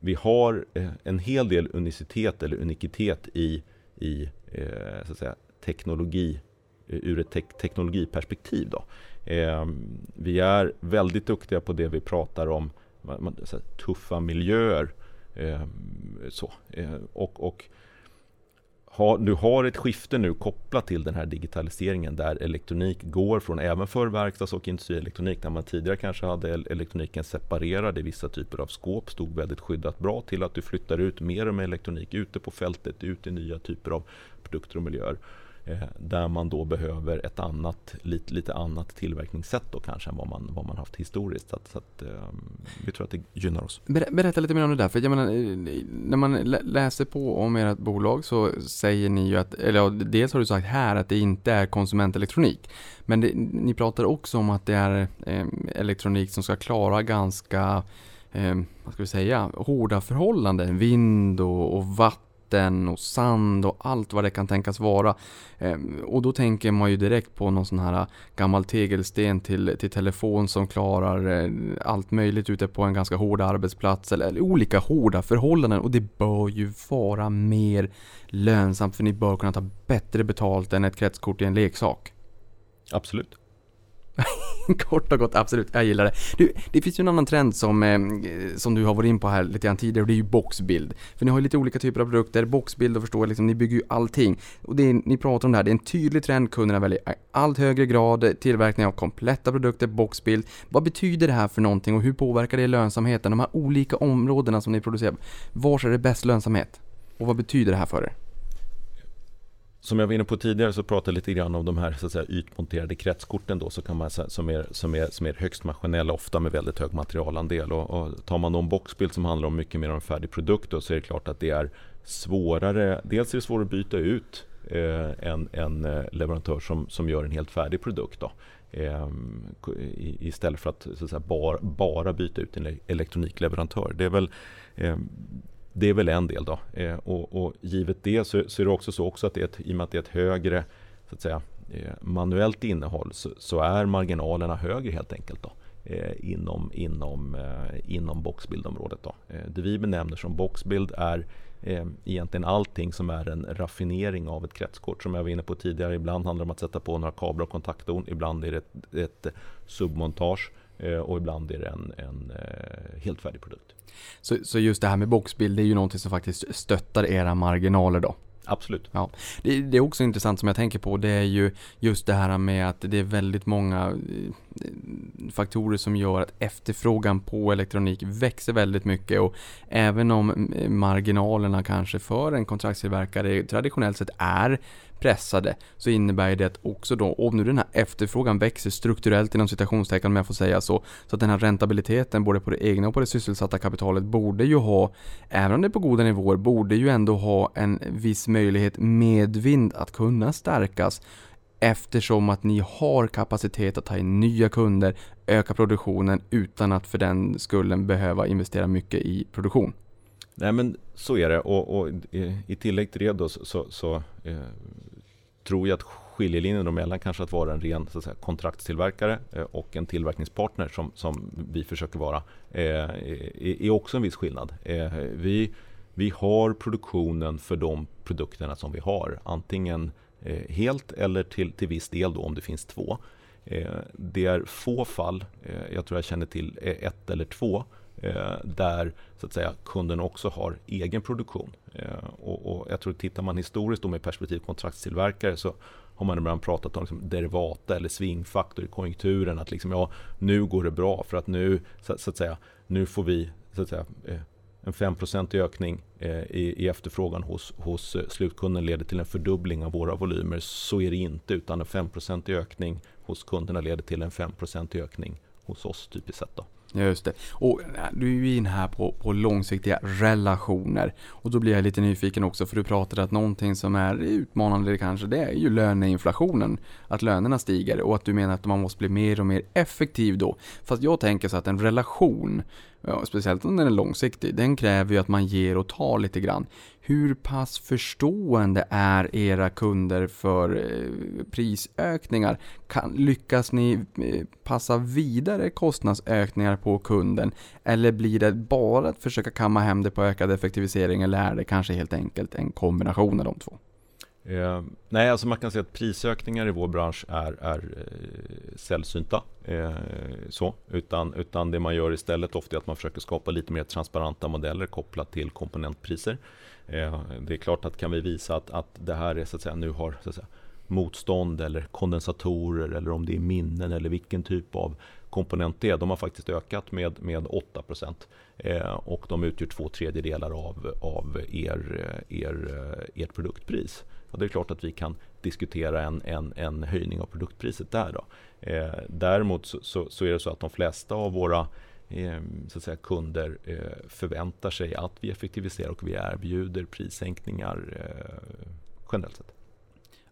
vi har eh, en hel del unicitet eller unikitet i, i eh, så att säga, teknologi eh, ur ett te teknologiperspektiv. Då. Eh, vi är väldigt duktiga på det vi pratar om, man, här, tuffa miljöer. Eh, så. Eh, och, och ha, du har ett skifte nu kopplat till den här digitaliseringen där elektronik går från även för verkstads och industrielektronik där man tidigare kanske hade elektroniken separerad i vissa typer av skåp, stod väldigt skyddat bra till att du flyttar ut mer och mer elektronik ute på fältet, ut i nya typer av produkter och miljöer. Eh, där man då behöver ett annat, lite, lite annat tillverkningssätt då kanske än vad man, vad man haft historiskt. Så, att, så att, ehm, vi tror att det gynnar oss. Berätta lite mer om det där, för jag menar, eh, när man läser på om ert bolag så säger ni ju att, eller ja, dels har du sagt här att det inte är konsumentelektronik, men det, ni pratar också om att det är eh, elektronik som ska klara ganska, eh, vad ska vi säga, hårda förhållanden, vind och, och vatten vatten och sand och allt vad det kan tänkas vara. Ehm, och då tänker man ju direkt på någon sån här äh, gammal tegelsten till, till telefon som klarar äh, allt möjligt ute på en ganska hård arbetsplats eller, eller olika hårda förhållanden och det bör ju vara mer lönsamt för ni bör kunna ta bättre betalt än ett kretskort i en leksak. Absolut. Kort och gott, absolut. Jag gillar det. Du, det finns ju en annan trend som, eh, som du har varit in på här lite grann tidigare och det är ju boxbild. För ni har ju lite olika typer av produkter, boxbild och förstå, liksom, ni bygger ju allting. Och det är, ni pratar om det här, det är en tydlig trend, kunderna väljer allt högre grad tillverkning av kompletta produkter, boxbild. Vad betyder det här för någonting och hur påverkar det lönsamheten? De här olika områdena som ni producerar, var är det bäst lönsamhet? Och vad betyder det här för er? Som jag var inne på tidigare så pratade jag lite grann om de här så att säga, ytmonterade kretskorten då, så kan man, som, är, som, är, som är högst maskinella, ofta med väldigt hög materialandel. Och, och tar man då en boxbild som handlar om mycket mer om en färdig produkt då, så är det klart att det är svårare, dels är det svårare att byta ut eh, en, en eh, leverantör som, som gör en helt färdig produkt. Då. Eh, istället för att, så att säga, bara, bara byta ut en elektronikleverantör. Det är väl eh, det är väl en del då. Eh, och, och, givet det så, så, är det också så också att det är ett, i och med att det är ett högre så att säga, eh, manuellt innehåll så, så, är marginalerna högre helt enkelt. Då. Eh, inom, inom, eh, inom boxbildområdet. Då. Eh, det vi benämner som boxbild är eh, egentligen allting som är en raffinering av ett kretskort. Som jag var inne på tidigare, ibland handlar det om att sätta på några kablar och kontaktdon, ibland är det ett, ett submontage och ibland är det en, en helt färdig produkt. Så, så just det här med boxbild, det är ju någonting som faktiskt stöttar era marginaler då? Absolut. Ja. Det, det, är också intressant som jag tänker på, det är ju just det här med att det är väldigt många eh, faktorer som gör att efterfrågan på elektronik växer väldigt mycket och även om eh, marginalerna kanske för en kontraktstillverkare traditionellt sett är pressade så innebär det också då, om nu den här efterfrågan växer strukturellt inom citationstecken om jag får säga så, så att den här räntabiliteten både på det egna och på det sysselsatta kapitalet borde ju ha, även om det är på goda nivåer, borde ju ändå ha en viss möjlighet medvind att kunna stärkas eftersom att ni har kapacitet att ta in nya kunder, öka produktionen utan att för den skullen behöva investera mycket i produktion. Nej men så är det och, och i, i tillägg till det då så, så, så eh, tror jag att skiljelinjen mellan kanske att vara en ren så att säga, kontraktstillverkare eh, och en tillverkningspartner som, som vi försöker vara eh, är, också en viss skillnad. Eh, vi, vi har produktionen för de produkterna som vi har. Antingen helt eller till, till viss del då om det finns två. Det är få fall, jag tror jag känner till ett eller två, Eh, där så att säga, kunden också har egen produktion. Eh, och, och, jag tror tittar man historiskt då med perspektiv kontraktstillverkare så har man ibland pratat om liksom derivata eller svingfaktor i konjunkturen. Att liksom, ja, nu går det bra för att nu, så, så att säga, nu får vi så att säga, eh, en 5% ökning eh, i, i, efterfrågan hos, hos slutkunden leder till en fördubbling av våra volymer. Så är det inte, utan en 5% ökning hos kunderna leder till en 5% ökning hos oss typiskt sett. Då. Just det. Och äh, du är ju in här på, på långsiktiga relationer. Och då blir jag lite nyfiken också för du pratade att någonting som är utmanande kanske det är ju löneinflationen. Att lönerna stiger och att du menar att man måste bli mer och mer effektiv då. Fast jag tänker så att en relation, speciellt om den är långsiktig, den kräver ju att man ger och tar lite grann. Hur pass förstående är era kunder för eh, prisökningar? Kan, lyckas ni eh, passa vidare kostnadsökningar på kunden? Eller blir det bara att försöka kamma hem det på ökad effektivisering eller är det kanske helt enkelt en kombination av de två? Eh, nej, alltså man kan säga att prisökningar i vår bransch är, är eh, sällsynta. Eh, så. Utan, utan det man gör istället ofta är att man försöker skapa lite mer transparenta modeller kopplat till komponentpriser. Eh, det är klart att kan vi visa att, att det här är, så att säga, nu har så att säga, motstånd eller kondensatorer eller om det är minnen eller vilken typ av komponent det är. De har faktiskt ökat med, med 8 eh, och de utgör två tredjedelar av, av er, eh, er, eh, ert produktpris. Ja, det är klart att vi kan diskutera en, en, en höjning av produktpriset där. Då. Eh, däremot så, så, så, är det så att de flesta av våra eh, så att säga, kunder eh, förväntar sig att vi effektiviserar och vi erbjuder prissänkningar eh, generellt sett.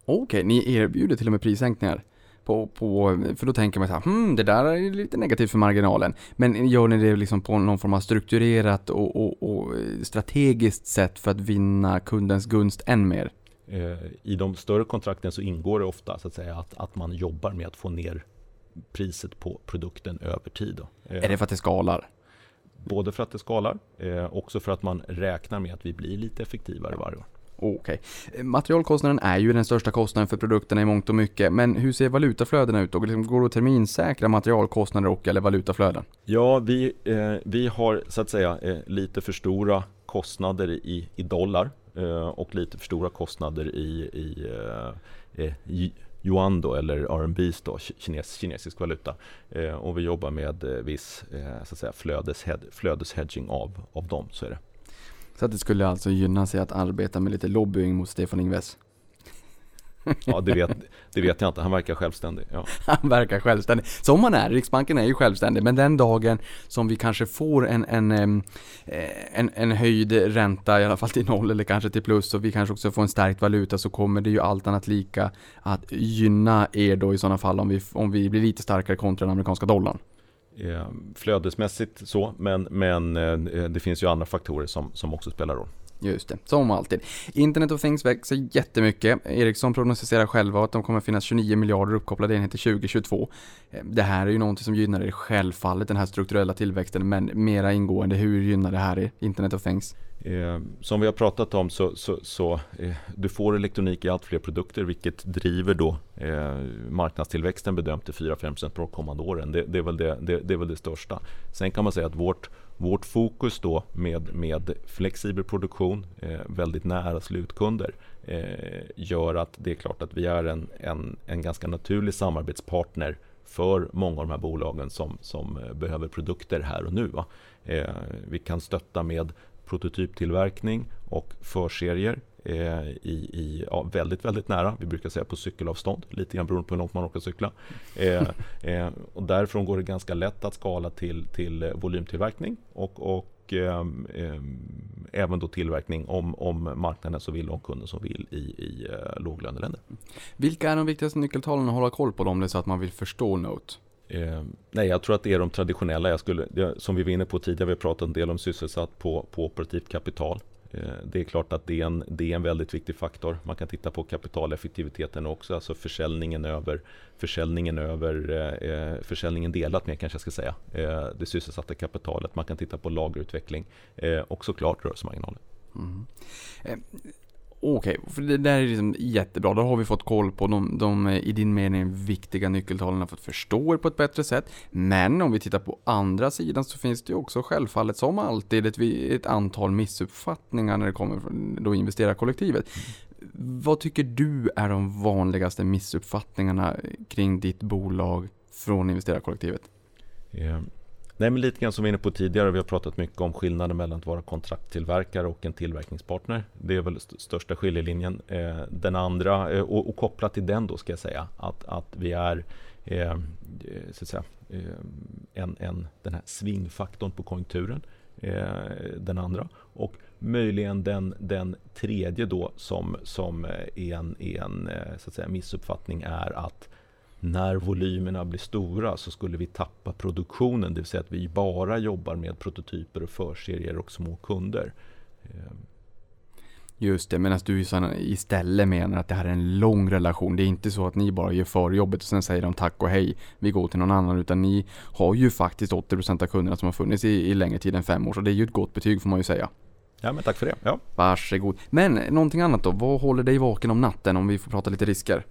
Okej, okay, ni erbjuder till och med prissänkningar? På, på, för då tänker man så här, hmm, det där är lite negativt för marginalen. Men gör ni det liksom på någon form av strukturerat och, och, och strategiskt sätt för att vinna kundens gunst än mer? Eh, I de större kontrakten så ingår det ofta så att, säga, att, att man jobbar med att få ner priset på produkten över tid. Då. Är det för att det skalar? Både för att det skalar, eh, också för att man räknar med att vi blir lite effektivare varje år. Okej. Okay. Materialkostnaden är ju den största kostnaden för produkterna i mångt och mycket. Men hur ser valutaflödena ut? Och liksom, går det att terminsäkra materialkostnader och eller valutaflöden? Ja, vi, eh, vi har så att säga eh, lite för stora kostnader i, i dollar eh, Eh, och lite för stora kostnader i, i, eh, eh, i yuan då, eller RMB då, kines, kinesisk valuta. Eh, och vi jobbar med viss så att säga, flödeshed, flödeshedging av, av dem. Så är det. Så att det skulle alltså gynna sig att arbeta med lite lobbying mot Stefan Ingves? Ja, det vet, det vet jag inte. Han verkar självständig. Ja. Han verkar självständig. Som han är. Riksbanken är ju självständig. Men den dagen som vi kanske får en, en, en, en höjd ränta, i alla fall till noll eller kanske till plus, och vi kanske också får en stärkt valuta, så kommer det ju allt annat lika att gynna er då i sådana fall om vi, om vi blir lite starkare kontra den amerikanska dollarn. Eh, flödesmässigt så, men, men eh, det finns ju andra faktorer som, som också spelar roll. Just det, som alltid. Internet of Things växer jättemycket. Ericsson prognostiserar själva att de kommer finnas 29 miljarder uppkopplade enheter 2022. Eh, det här är ju någonting som gynnar er självfallet, den här strukturella tillväxten, men mera ingående, hur gynnar det här er, Internet of Things? Eh, som vi har pratat om så, så, så eh, du får elektronik i allt fler produkter vilket driver då eh, marknadstillväxten bedömt till 4-5% på de kommande åren. Det, det, är väl det, det, det, är väl det största. Sen kan man säga att vårt, vårt fokus då med, med flexibel produktion eh, väldigt nära slutkunder eh, gör att det är klart att vi är en, en, en ganska naturlig samarbetspartner för många av de här bolagen som, som eh, behöver produkter här och nu. Eh, vi kan stötta med prototyptillverkning och förserier i, i ja, väldigt, väldigt nära. Vi brukar säga på cykelavstånd, lite grann beroende på hur långt man orkar cykla. Eh, eh, och därifrån går det ganska lätt att skala till, till volymtillverkning och, och eh, eh, även då tillverkning om, om marknaden så vill och kunden som vill i, i eh, låglöneländer. Vilka är de viktigaste nyckeltalen att hålla koll på om det är så att man vill förstå Note? Eh, nej, jag tror att det är de traditionella. Jag skulle, som vi var inne på tidigare, vi har pratat en del om sysselsatt på, på operativt kapital. Eh, det är klart att det är, en, det är en väldigt viktig faktor. Man kan titta på kapitaleffektiviteten också, alltså försäljningen över, försäljningen över eh, eh försäljningen delat med kanske jag ska säga, eh, det sysselsatta kapitalet. Man kan titta på lagerutveckling eh, och såklart rörelsemarginalen. Mm. Eh, Okej, okay, för det där är liksom jättebra. Då har vi fått koll på de, de eh, i din mening viktiga nyckeltalen för att förstå er på ett bättre sätt. Men om vi tittar på andra sidan så finns det ju också självfallet som alltid ett, ett antal missuppfattningar när det kommer från då investerarkollektivet. Mm. Vad tycker du är de vanligaste missuppfattningarna kring ditt bolag från investerarkollektivet? Yeah. Nej, men lite grann som vi var inne på tidigare, vi har pratat mycket om skillnaden mellan att vara kontrakttillverkare och en tillverkningspartner. Det är väl st största skiljelinjen. Eh, den andra, eh, och, och, kopplat till den då ska jag säga, att, att vi är eh, eh så att säga, eh, en, en, den här svingfaktorn på konjunkturen. Eh, den andra. Och möjligen den, den tredje då som, som eh, är en, är en eh, så att säga, missuppfattning är att när volymerna blir stora så skulle vi tappa produktionen, det vill säga att vi bara jobbar med prototyper och förserier och små kunder. Ehm. Just det, medan du istället menar att det här är en lång relation. Det är inte så att ni bara gör förjobbet och sen säger de tack och hej, vi går till någon annan. Utan ni har ju faktiskt 80% av kunderna som har funnits i, i längre tid än fem år. Så det är ju ett gott betyg får man ju säga. Ja, men tack för det. Ja. Varsågod. Men någonting annat då? Vad håller dig vaken om natten om vi får prata lite risker?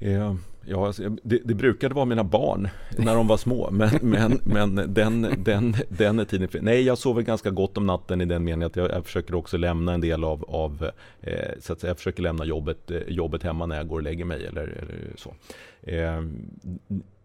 Eh, ja, alltså, det, det, brukade vara mina barn när de var små, men, men, men den, den, den är tiden Nej, jag sover ganska gott om natten i den meningen att jag, jag försöker också lämna en del av, av eh, så att säga, jag försöker lämna jobbet, eh, jobbet hemma när jag går och lägger mig eller, eller så. Eh,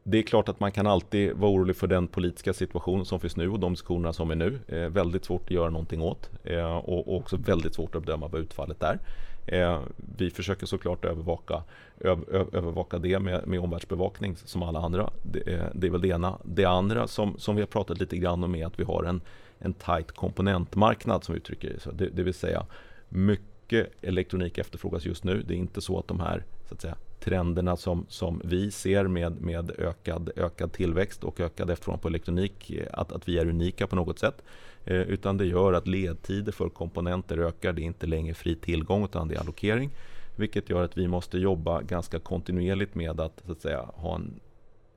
det är klart att man kan alltid vara orolig för den politiska situation som finns nu och de diskussionerna som är nu. Eh, väldigt svårt att göra någonting åt eh, och, och, också väldigt svårt att bedöma vad utfallet är. Eh, vi försöker såklart övervaka, över, övervaka det med, med omvärldsbevakning som alla andra. Det, eh, det, är väl det ena. Det andra som, som vi har pratat lite grann om är att vi har en, en tight komponentmarknad som vi uttrycker det. Det, det vill säga mycket elektronik efterfrågas just nu. Det är inte så att de här så att säga, trenderna som, som vi ser med, med ökad, ökad tillväxt och ökad efterfrågan på elektronik, eh, att, att vi är unika på något sätt. Eh, utan det gör att ledtider för komponenter ökar. Det är inte längre fri tillgång utan det är allokering. Vilket gör att vi måste jobba ganska kontinuerligt med att, så att säga, ha en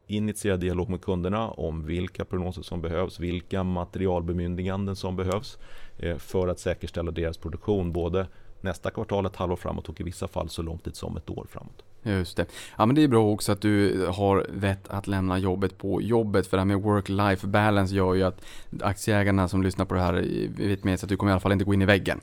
initierad dialog med kunderna om vilka prognoser som behövs, vilka materialbemyndiganden som behövs eh, för att säkerställa deras produktion både nästa kvartal, ett halvår framåt och i vissa fall så lång tid som ett år framåt. Just det. Ja men det är bra också att du har vett att lämna jobbet på jobbet. För det här med work-life balance gör ju att aktieägarna som lyssnar på det här vet med sig att du kommer i alla fall inte gå in i väggen.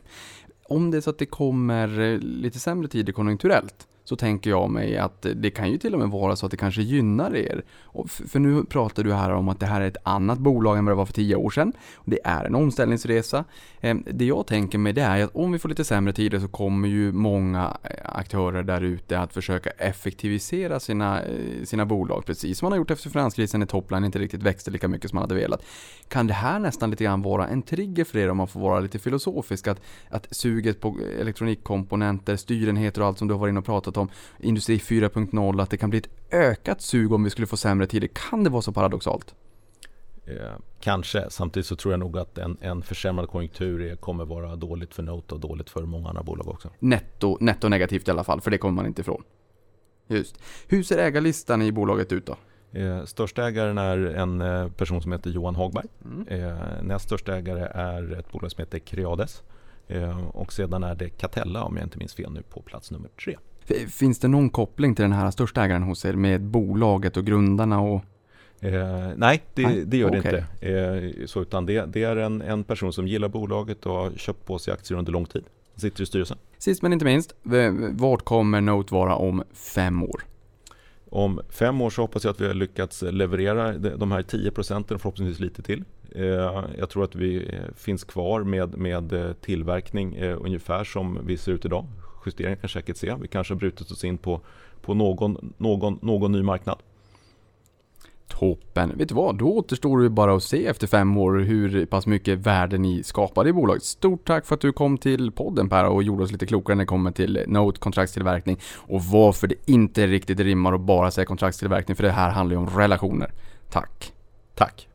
Om det är så att det kommer lite sämre tider konjunkturellt så tänker jag mig att det kan ju till och med vara så att det kanske gynnar er. För nu pratar du här om att det här är ett annat bolag än vad det var för tio år sedan. Det är en omställningsresa. Ehm, det jag tänker mig det är att om vi får lite sämre tider så kommer ju många eh, aktörer där ute att försöka effektivisera sina, eh, sina bolag. Precis som man har gjort efter finanskrisen när Topline inte riktigt växte lika mycket som man hade velat. Kan det här nästan lite grann vara en trigger för er om man får vara lite filosofisk? Att, att suget på eh, elektronikkomponenter, styrenheter och allt som du har varit inne och pratat pratat om Industri 4.0, att det kan bli ett ökat sug om vi skulle få sämre tider. Kan det vara så paradoxalt? Eh, kanske. Samtidigt så tror jag nog att en, en försämrad konjunktur kommer vara dåligt för Note och dåligt för många andra bolag också. Netto, netto negativt i alla fall, för det kommer man inte ifrån. Just. Hur ser ägarlistan i bolaget ut då? Eh, största ägaren är en eh, person som heter Johan Hagberg. Mm. Eh, näst största ägare är ett bolag som heter Creades. Eh, och sedan är det Catella om jag inte minns fel nu på plats nummer tre. Finns det någon koppling till den här största ägaren hos er med bolaget och grundarna? Och... Eh, nej, det, det gör det okay. inte. Eh, så, utan det, det är en, en, person som gillar bolaget och har köpt på sig aktier under lång tid. Sitter i styrelsen. Sist men inte minst, vart kommer Note vara om fem år? Om fem år så hoppas jag att vi har lyckats leverera de här 10 procenten, förhoppningsvis lite till. Eh, jag tror att vi eh, finns kvar med, med eh, tillverkning ungefär som vi ser ut idag justeringar kan säkert se. Vi kanske har brutit oss in på, på någon, någon, någon ny marknad. Toppen. Vet du vad? Då återstår det bara att se efter fem år hur pass mycket värde ni skapade i bolaget. Stort tack för att du kom till podden Per och gjorde oss lite klokare när det kommer till Note kontraktstillverkning och varför det inte riktigt rimmar att bara säga kontraktstillverkning för det här handlar ju om relationer. Tack. Tack.